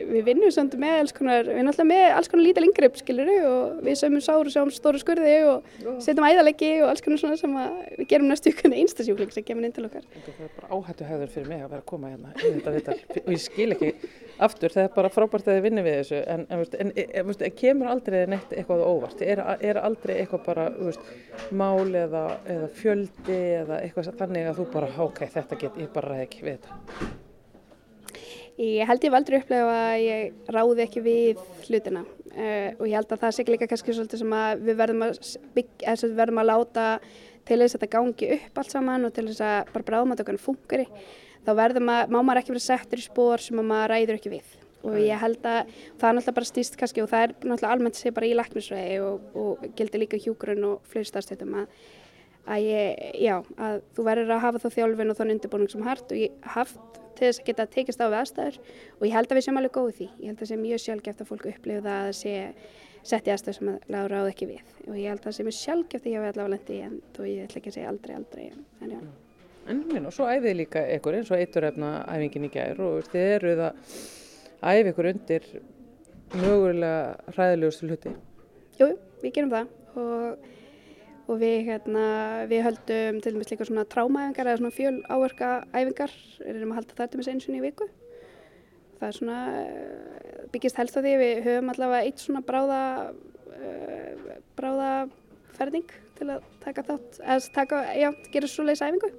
við vinnum samt með alls konar við erum alltaf með alls konar lítil yngrepp, skiluru og við sömum sáru, sjáum stóru skurði og setjum æðalegi og alls konar svona sem við gerum næstu ykkur með einstasjúkling sem kemur inn til okkar. Það er bara áhættu höfður fyrir mig að vera að koma hérna í þetta vital og ég skil ekki aftur, það er bara frábært að þið vinni við þessu en, en, en, kemur aldrei neitt eitthvað óvart, er, er aldrei eitthvað bara, veist, mál eða, eða fjöldi eða eitthvað þannig að þú bara, ok, þetta get, ég bara ræði ekki við þetta? Ég held ég aldrei upplega að ég ráði ekki við hlutina. Uh, og ég held að það sé líka kannski svolítið sem að við verðum að, byggja, við verðum að láta til þess að þetta gangi upp allt saman og til þess að bara bráðmatökunum fungari þá verðum að, má maður ekki verið settur í spór sem maður ræður ekki við. Og ég held að það er náttúrulega bara stýst kannski og það er náttúrulega almennt sé bara í læknisvegi og, og gildir líka hjúgrun og fleiri starfstöðum að að ég, já, að þú verður að hafa þá þjálfin og þann undirbúning sem hart og ég haft til þess að geta tekist á við aðstæður og ég held að við séum alveg góð í því. Ég held að það sé mjög sjálfgeft að fólk upplifu það að sé sett í aðstæður sem að lára ráð ekki við og ég held að það sé mjög sjálfgeft að ég hef allavega lendi en þó ég ætla ekki að segja aldrei, aldrei en, já. En minn, og svo æfið líka ykkur eins og eiturrefna æfingin í gær og þið eruð að æfi ykkur undir mögulega hræðilegustu hluti. Jú, við gerum það og, og við, hérna, við höldum til dæmis líka svona trámaæfingar eða svona fjöl áverka æfingar, erum að halda það til dæmis eins og í viku. Það er svona, byggist helst á því við höfum allavega eitt svona bráða, uh, bráða ferning til að taka þátt, eða taka, já, gera svo leiðis æfingu.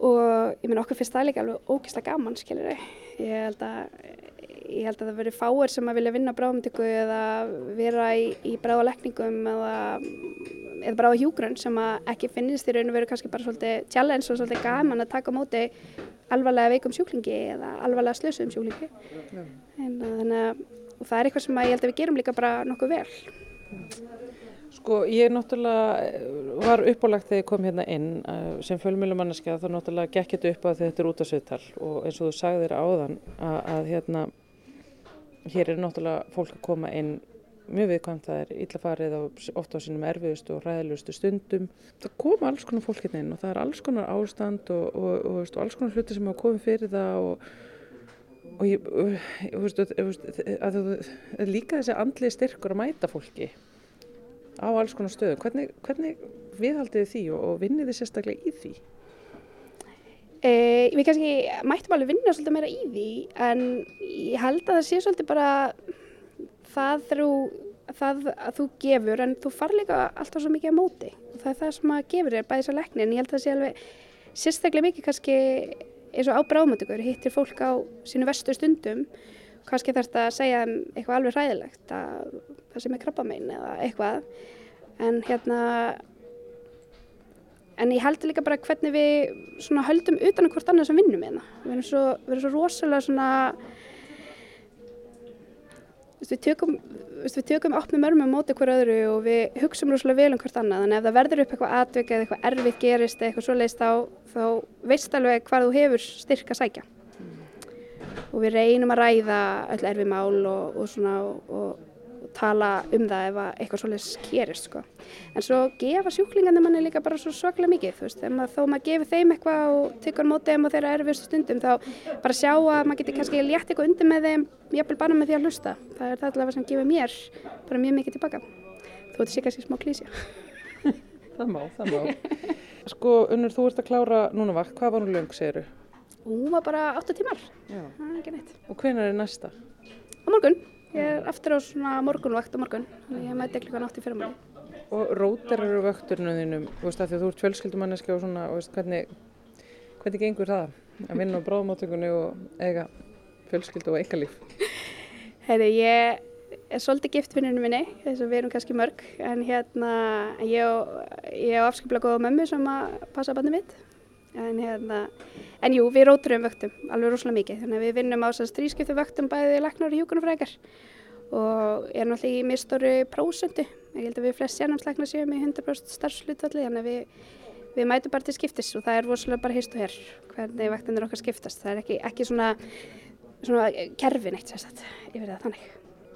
Og ég meina okkur finnst það líka alveg ógeðslega gaman, skiljur Ég held að, ég held að það veri fáir sem að vilja vinna bráðmyndiku eða vera í, í bráðalekningum eða, eða bráða hjúgrunn sem að ekki finnist í raun og veru kannski bara svolítið challenge og svolítið gaman að taka á móti alvarlega veikum sjúklingi eða alvarlega slösuðum sjúklingi. En, að, þannig að það er eitthvað sem að ég held að við gerum líka bara nokkuð vel. Sko ég náttúrulega var uppálagt þegar ég kom hérna inn uh, sem fjölmjölumannaskja þá náttúrulega gekk þetta upp að þetta er út af sögtal og eins og þú sagðir áðan að, að hérna hér er náttúrulega fólk að koma inn mjög viðkvæmt, það er illafarið ofta á sínum erfiðustu og ræðilegustu stundum. Það koma alls konar fólk hérna inn og það er alls konar ástand og, og, og, og, alls konar hluti sem hafa komið fyrir það og ég, veist, veist, að, að líka þessi andli styrkur að mæta fólki á alls konar stöðu. Hvernig, hvernig viðhaldið þið því og vinnið þið sérstaklega í því? E, við kannski mættum alveg vinna svolítið meira í því en ég held að það sé svolítið bara það þegar það að þú gefur en þú far líka alltaf svo mikið á móti. Og það er það sem að gefur þér bæðis á lekni en ég held að það sé alveg sérstaklega mikið kannski eins og á bráðmöndugur hittir fólk á sínu vestu stundum. Kannski þarf þetta að segja eitthvað alveg hræðilegt að það sem er krabba megin eða eitthvað. En hérna en ég held líka bara hvernig við svona höldum utan að hvort annað sem vinnum með það við erum svo, við erum svo rosalega svona við tökum við tökum opnum örmum mótið hver öðru og við hugsaum rosalega vel um hvort annað. Þannig að ef það verður upp eitthvað atvik eða eitthvað erfitt gerist eða eitthvað svoleiðist þá, þá veist alveg hvað þú hefur styrk að sækja. Og við reynum að ræða öll erfi mál og, og svona og, og tala um það ef eitthvað svolítið gerist sko. En svo gefa sjúklingarnir manni líka bara svo svaklega mikið, þú veist, maður, þó maður gefur þeim eitthvað og tekur mótið um þeirra erfiðstu stundum þá bara sjá að maður getur kannski létt eitthvað undir með þeim, jafnvel bara með því að hlusta. Það er það allavega sem gefur mér bara mjög mikið tilbaka. Þú veit sér kannski smá klísja. það má, það má. Sko, Unnur, þú ert að klára núna vakt, hvað var hún löng, segir þú? Hún var bara 8 tímar, það er ekki neitt. Og hvenar er næsta? Á morgun. Ég er aftur á svona morgunvakt á morgun, þannig ég mæti klukkan 8 í fyrramæli. Og rótir eru vökturinu þínum, þú veist að því að þú ert fjölskyldumanniski og svona, og veist, hvernig, hvernig gengur það að vinna á bráðmáttökunni og eiga fjölskyldu og eitthvað líf? Heyri, ég er svolítið gift vinninu minni, þess að við erum kannski mörg, en hérna ég á afskiplega góða mömmu sem að passa bandið mitt, en hérna En jú, við róturum vöktum alveg rosalega mikið, þannig að við vinnum á þessast þrískiptu vöktum bæði leknar og hjúkunarfrækjar og erum alltaf í mjög stóru prósundu. Ég held að við flest sérnámsleiknar séum í 100% starfslutvalli, þannig að við, við mætum bara til skiptis og það er rosalega bara hist og herr hvernig vektinir okkar skiptast. Það er ekki, ekki svona, svona kerfin eitt sérstaklega yfir það þannig.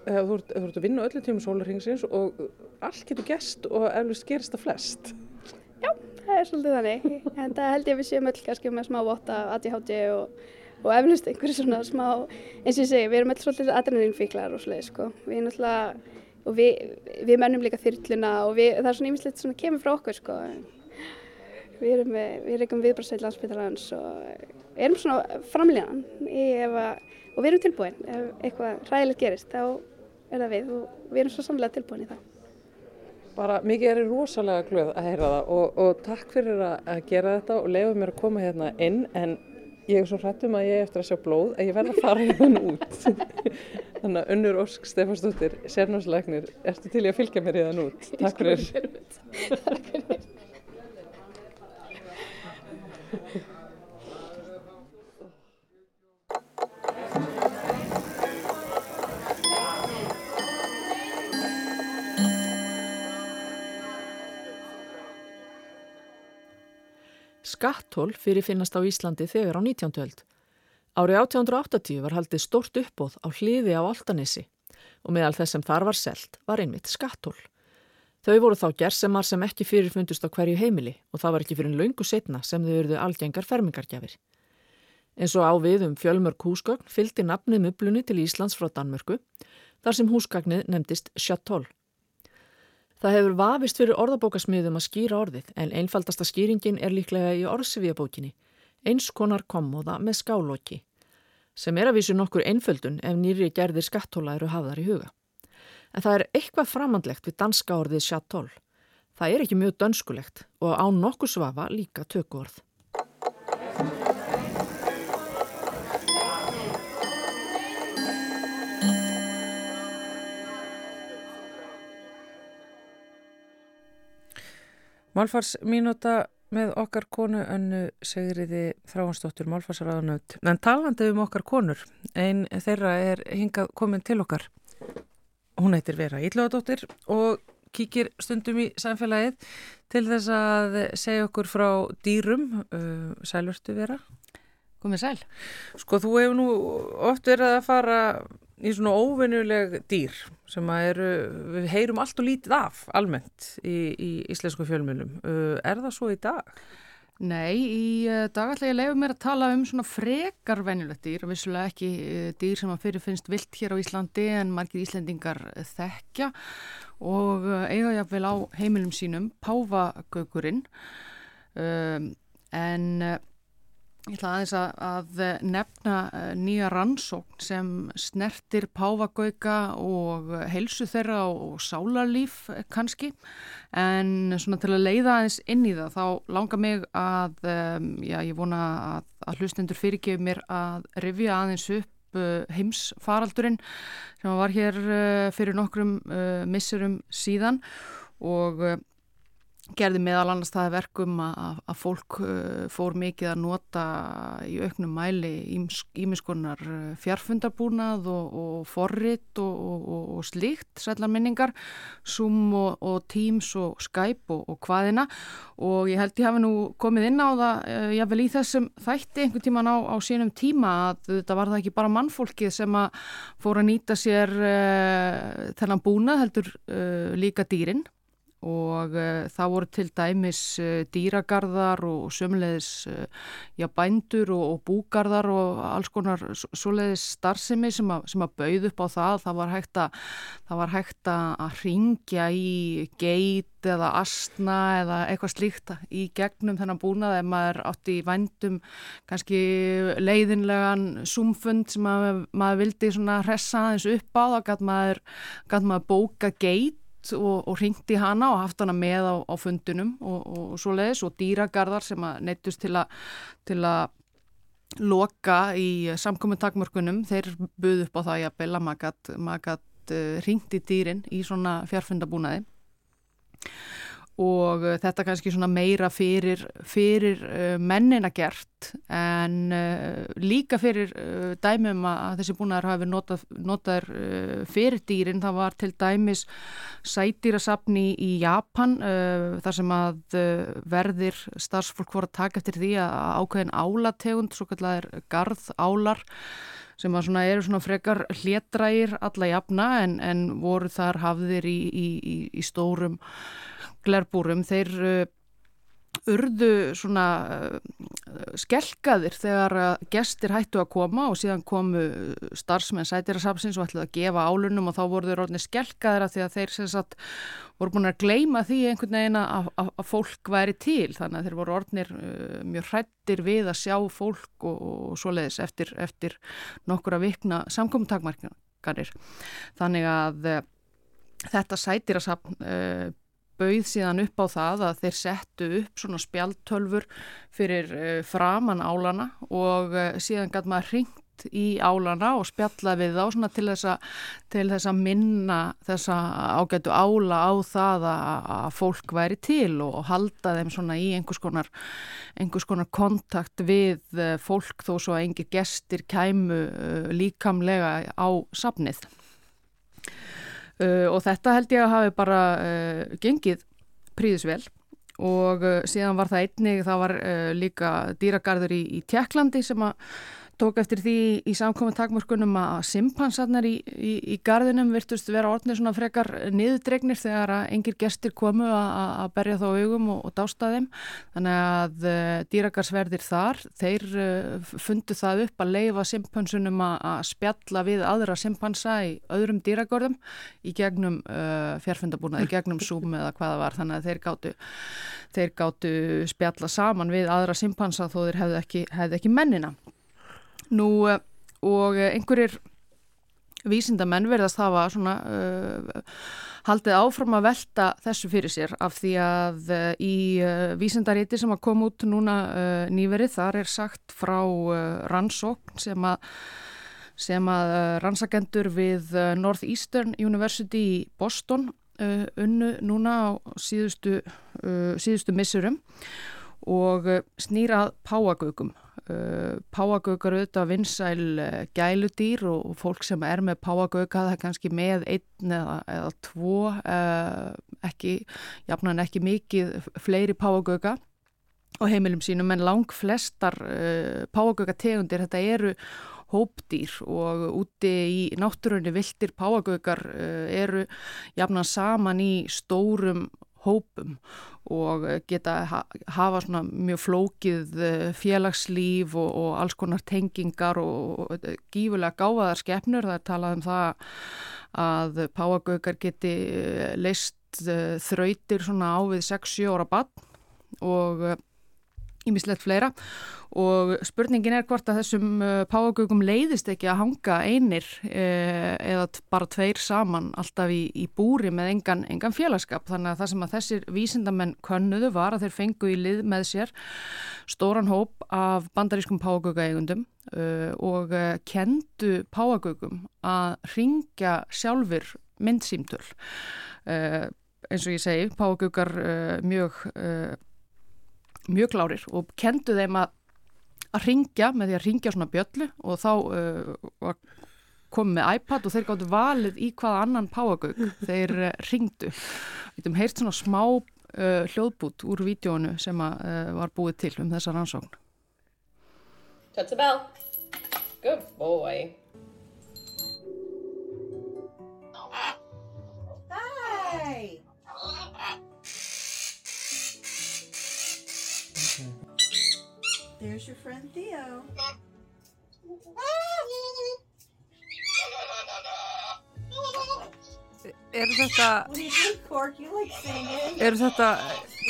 Þú ert, þú ert að vinna öllu tímum sólarhengsins og allt getur gæst og eflust gerist að flest. Já, það er svolítið þannig. En það held ég að við séum öll kannski með smá votta ADHD og, og eflust einhverju svona smá, eins og ég segi, við erum öll svolítið adrenalinfíklar og svolítið, sko. Við erum alltaf, og við, við mennum líka þyrluna og við, það er svona ímislegt sem kemur frá okkur, sko. Við erum, við erum viðbrastæl landsbyttalans og erum svona framlíðan og við erum tilbúin. Ef eitthvað ræðilegt gerist, þá er það við og við erum svo samlega tilbúin í það. Bara mikið er ég rosalega glöð að heyra það og, og takk fyrir að gera þetta og leiða mér að koma hérna inn en ég er svo hrættum að ég er eftir að sjá blóð að ég verða að fara hérna út. Þannig að Unnur Ósk Stefansdóttir, sérnámsleiknir, ertu til í að fylgja mér hérna út. Takk fyrir. Takk fyrir. finnast á Íslandi þegar á 19. öld. Árið 1880 var haldið stórt uppbóð á hliði á Altanesi og meðal þess sem þar var selt var einmitt skattól. Þau voru þá gersemar sem ekki fyrirfundust á hverju heimili og það var ekki fyrir en laungu setna sem þau eruðu algengar fermingargjafir. En svo á við um fjölmörk húsgögn fylgdi nafnið mublunni til Íslands frá Danmörku þar sem húsgagnið nefndist Chattol. Það hefur vafist fyrir orðabókasmiðum að skýra orðið en einfaldasta skýringin er líklega í orðsviðabókinni, eins konar kommóða með skálóki, sem er að vísu nokkur einföldun ef nýri gerðir skattóla eru hafðar í huga. En það er eitthvað framandlegt við danska orðið chattol. Það er ekki mjög dönskulegt og á nokkur svafa líka tökku orð. Málfarsmínúta með okkar konu önnu segriði þráhansdóttur Málfarsraðanöld. En talandi um okkar konur, einn þeirra er hingað komin til okkar. Hún heitir Vera Íllóðadóttir og kíkir stundum í samfélagið til þess að segja okkur frá dýrum. Uh, sælvertu Vera? Komið sæl. Sko þú hefur nú oft verið að fara í svona óvennuleg dýr sem eru, við heyrum allt og lítið af almennt í, í íslensku fjölmjölum. Uh, er það svo í dag? Nei, í uh, dag ætla ég að lefa mér að tala um svona frekar venjulegt dýr, vissulega ekki uh, dýr sem að fyrir finnst vilt hér á Íslandi en margir íslendingar þekkja og eiga jáfnvel á heimilum sínum, Páfagökurinn um, en Ég ætla aðeins að, að nefna eh, nýja rannsókn sem snertir páfagauka og helsu þeirra og sálarlíf eh, kannski. En svona til að leiða aðeins inn í það þá langar mig að, já ég vona að, að hlustendur fyrirgefi mér að rifja aðeins upp eh, heimsfaraldurinn sem var hér fyrir nokkrum missurum síðan. Og gerði meðal annars það verkum að, að fólk uh, fór mikið að nota í auknum mæli ímiskonar uh, fjarfundarbúnað og, og forrit og, og, og slíkt, sællar minningar Zoom og Teams og Skype og hvaðina og ég held ég hafi nú komið inn á það uh, jável í þessum þætti einhvern tíman á, á sínum tíma að þetta var það ekki bara mannfólkið sem að fóra að nýta sér uh, þennan búnað heldur uh, líka dýrin og uh, það voru til dæmis uh, dýragarðar og sömulegis uh, já, bændur og, og búgarðar og alls konar svoleiðis starfsemi sem, a, sem að bauð upp á það. Það var hægt að, var hægt að ringja í geit eða astna eða eitthvað slíkt í gegnum þennan búnað ef maður átti í vændum kannski leiðinlegan sumfund sem maður, maður vildi hressa aðeins upp á þá gæti maður, maður bóka geit og, og ringti hana og haft hana með á, á fundunum og, og, og svo leiðis og dýragarðar sem að neittust til að loka í samkomminn takmörkunum, þeir buð upp á það að Bella Magat, Magat uh, ringti dýrin í svona fjárfundabúnaði og uh, þetta kannski svona meira fyrir, fyrir uh, mennina gert en uh, líka fyrir dæmum að þessi búnaðar hafi notað, notaður uh, fyrir dýrin. Það var til dæmis sætýrasafni í Japan þar sem að verðir starfsfólk voru að taka eftir því að ákveðin álategund, svo kallar garð álar sem að svona eru svona frekar hlétrægir alla jafna en, en voru þar hafðir í, í, í, í stórum glerbúrum, þeir uh, urðu svona uh, skelkaðir þegar gestir hættu að koma og síðan komu starfsmenn sætirasapsins og ætluði að gefa álunum og þá voru þeir orðinni skelkaðir að því að þeir sem sagt voru búin að gleima því einhvern veginn að, að, að fólk væri til. Þannig að þeir voru orðnir uh, mjög hrættir við að sjá fólk og, og svoleiðis eftir, eftir nokkura vikna samkomtakmarkanir þannig að uh, þetta sætirasapn uh, bauð síðan upp á það að þeir settu upp svona spjaltölfur fyrir uh, framann álana og uh, síðan gæti maður hringt í álana og spjalla við þá svona til þess að, til þess að minna þessa ágætu ála á það að, fólk væri til og, halda þeim svona í einhvers konar, einhvers konar kontakt við uh, fólk þó svo að engir gestir kæmu líkamlega á safnið. Uh, og þetta held ég að hafi bara uh, gengið príðisvel og uh, síðan var það einnig, það var líka dýragarður í, í Tjekklandi sem að tók eftir því í samkominn takmörkunum að simpansarnar í, í, í gardinum virtust vera orðnir svona frekar niðurdregnir þegar að engir gestir komu að berja þá augum og, og dásta þeim. Þannig að uh, dýragarsverðir þar, þeir uh, fundu það upp að leifa simpansunum að spjalla við aðra simpansa í öðrum dýragörðum í gegnum uh, fjárfundabúna, í gegnum Zoom eða hvaða var. Þannig að þeir gáttu, þeir gáttu spjalla saman við aðra simpansa þó þeir hefðu ekki, hefðu ekki mennina. Nú eh, og einhverjir vísindamenn verðast hafa svona uh, haldið áfram að velta þessu fyrir sér af því að uh, í uh, vísindaríti sem að koma út núna nýverið þar er sagt frá rannsókn sem að sem að rannsakendur við Northeastern University í Boston unnu núna á síðustu, síðustu missurum og snýrað páagögum páagökar auðvitað vinsæl uh, gæludýr og, fólk sem er með páagöka það er kannski með einn eða, eða tvo uh, ekki, jafnan ekki mikið fleiri páagöka og heimilum sínum en lang flestar páagöka tegundir þetta eru hópdýr og úti í náttúrunni viltir páagökar eru jafnan saman í stórum hópum og geta hafa svona mjög flókið eh, félagslíf og, og alls konar tengingar og, og gífulega gáfaðar skefnur. Það er talað um það að páagökar geti eh, leist eh, þrautir svona á við 6-7 ára bann og ímislegt fleira. Og spurningin er hvort að þessum uh, páagögum leiðist ekki að hanga einir eh, eða bara tveir saman alltaf í, í búri með engan, engan félagskap. Þannig að það sem að þessir vísindamenn könnuðu var að þeir fengu í lið með sér stóran hóp af bandarískum páagögaegundum uh, og uh, kendu páagögum að ringja sjálfur myndsýmtöl uh, eins og ég segi, páagögar uh, mjög uh, mjög klárir og kendu þeim að, að ringja með því að ringja svona bjöllu og þá uh, komið með iPad og þeir gáttu valið í hvaða annan páagauk þeir uh, ringdu. Við hefum heyrt svona smá uh, hljóðbút úr vídjónu sem að, uh, var búið til um þessa rannsókn. Touch the bell. Good boy. Hi! There's your friend Theo. Like singing. er þetta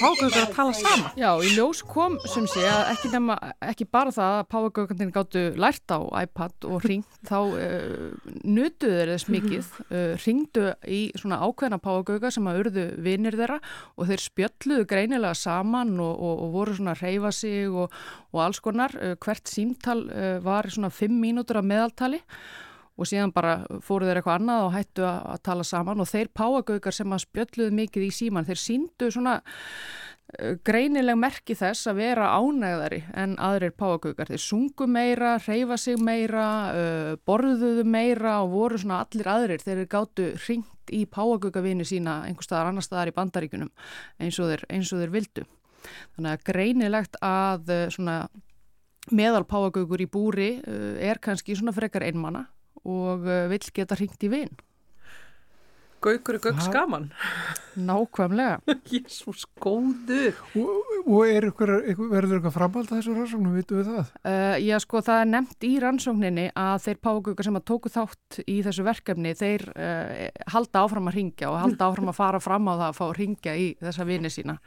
págökur að tala saman? Já, í ljós kom sem sé að ekki, nema, ekki bara það að páagökandin gáttu lært á iPad og ringt þá uh, nutuðu þeir þess mikið, uh, ringdu í svona ákveðna páagöka sem að urðu vinnir þeirra og þeir spjölluðu greinilega saman og, og, og voru svona að reyfa sig og, og alls konar. Uh, hvert símtal uh, var svona 5 mínútur af meðaltali og síðan bara fóru þeir eitthvað annað og hættu að, að tala saman og þeir páagaukar sem að spjölluðu mikið í síman, þeir síndu svona uh, greinileg merki þess að vera ánægðari en aðrir páagaukar. Þeir sungu meira, reyfa sig meira, uh, borðuðu meira og voru svona allir aðrir þeir gáttu ringt í páagaukavini sína einhver staðar annar staðar í bandaríkunum eins og þeir, eins og þeir vildu. Þannig að greinilegt að uh, svona meðal páagaukur í búri uh, er kannski svona frekar einmana og uh, vill geta hringt í vinn. Gaukur er gauk skaman. Nákvæmlega. Jésús góður. Og, og er ykkur, ykkur, verður eitthvað framhald að þessu rannsóknu, vitum við það? Uh, já, sko, það er nefnt í rannsókninni að þeir págökar sem að tóku þátt í þessu verkefni, þeir uh, halda áfram að ringja og halda áfram að fara fram á það að fá að ringja í þessa vini sína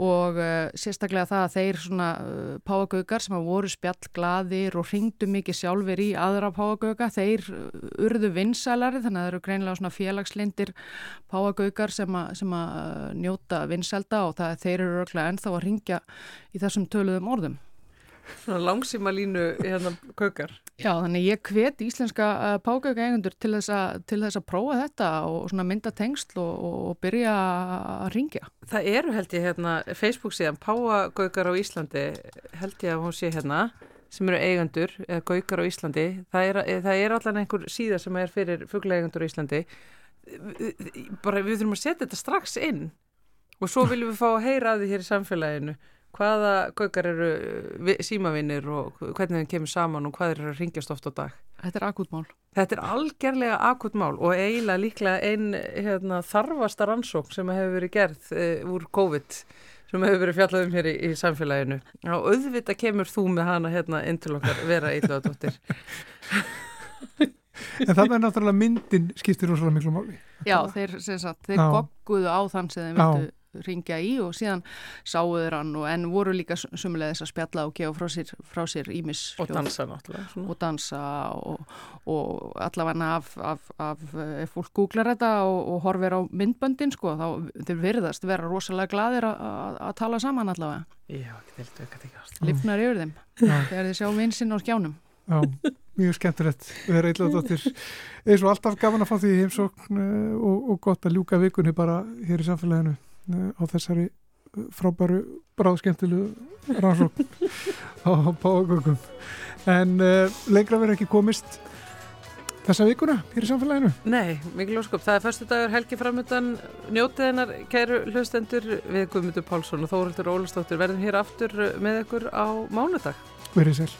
og uh, sérstaklega það að þeir svona uh, páagaugar sem að voru spjallglaðir og ringdu mikið sjálfur í aðra páagauga, þeir uh, urðu vinsælari þannig að það eru greinlega svona félagslindir páagaugar sem, a, sem að njóta vinsælda og það, þeir eru örglega ennþá að ringja í þessum töluðum orðum. Svona langsíma línu hérna kaukar. Já, þannig ég hvet íslenska uh, págauka eigundur til þess, a, til þess að prófa þetta og mynda tengsl og, og, byrja að ringja. Það eru held ég hérna, Facebook síðan, Páagaukar á Íslandi, held ég að hún sé hérna, sem eru eigundur, eða Gaukar á Íslandi. Það er, það er allan einhver síða sem er fyrir fuggla eigundur á Íslandi. Bara við þurfum að setja þetta strax inn Og svo viljum við fá að heyra að því hér í samfélaginu hvaða gökar eru vi- símavinir og hvernig þeim kemur saman og hvað eru að ringjast oft á dag. Þetta er akutmál. Þetta er algjörlega akut mál og eiginlega líklega einn hérna, þarfasta rannsókn sem hefur verið gerð e, úr COVID sem hefur verið fjallað um hér í, í samfélaginu. Og auðvitað kemur þú með hana hérna inn til okkar vera eitthvað En það er náttúrulega myndin skiptir rosalega miklu máli. Já, þeir, sem sagt, þeir gogguðu á þann sem þeir Já. Ringja í og síðan sáu þeir hann og en voru líka sumulega þess að spjalla og gefa frá sér, frá sér ímis og dansa náttúrulega. Svona. og dansa og, og allavega af, af, af ef fólk googlar þetta og, og horfir á myndböndin sko, þá þeir virðast vera rosalega gladir að- tala saman allavega. Já, ekki til þetta ekki ást. Lifnar yfir þeim Já. þegar þeir sjá vinsinn á skjánum. Já, mjög skemmtilegt vera eitthvað eins og alltaf gaman að fá því í heimsókn eh, og, og gott að ljúka vikunni bara hér í samfélaginu eh, á þessari eh, frábæru bráðskemmtilu rannsókn á págöngum en uh, lengra verður ekki komist þessa vikuna hér í samfélaginu Nei, mikil ósköp. Það er förstu dagur helgi framöndan njótið hennar kæru hlustendur við Guðmundur Pálsson og Þóruldur Ólastóttir verðum hér aftur með ykkur á mánudag. verið sér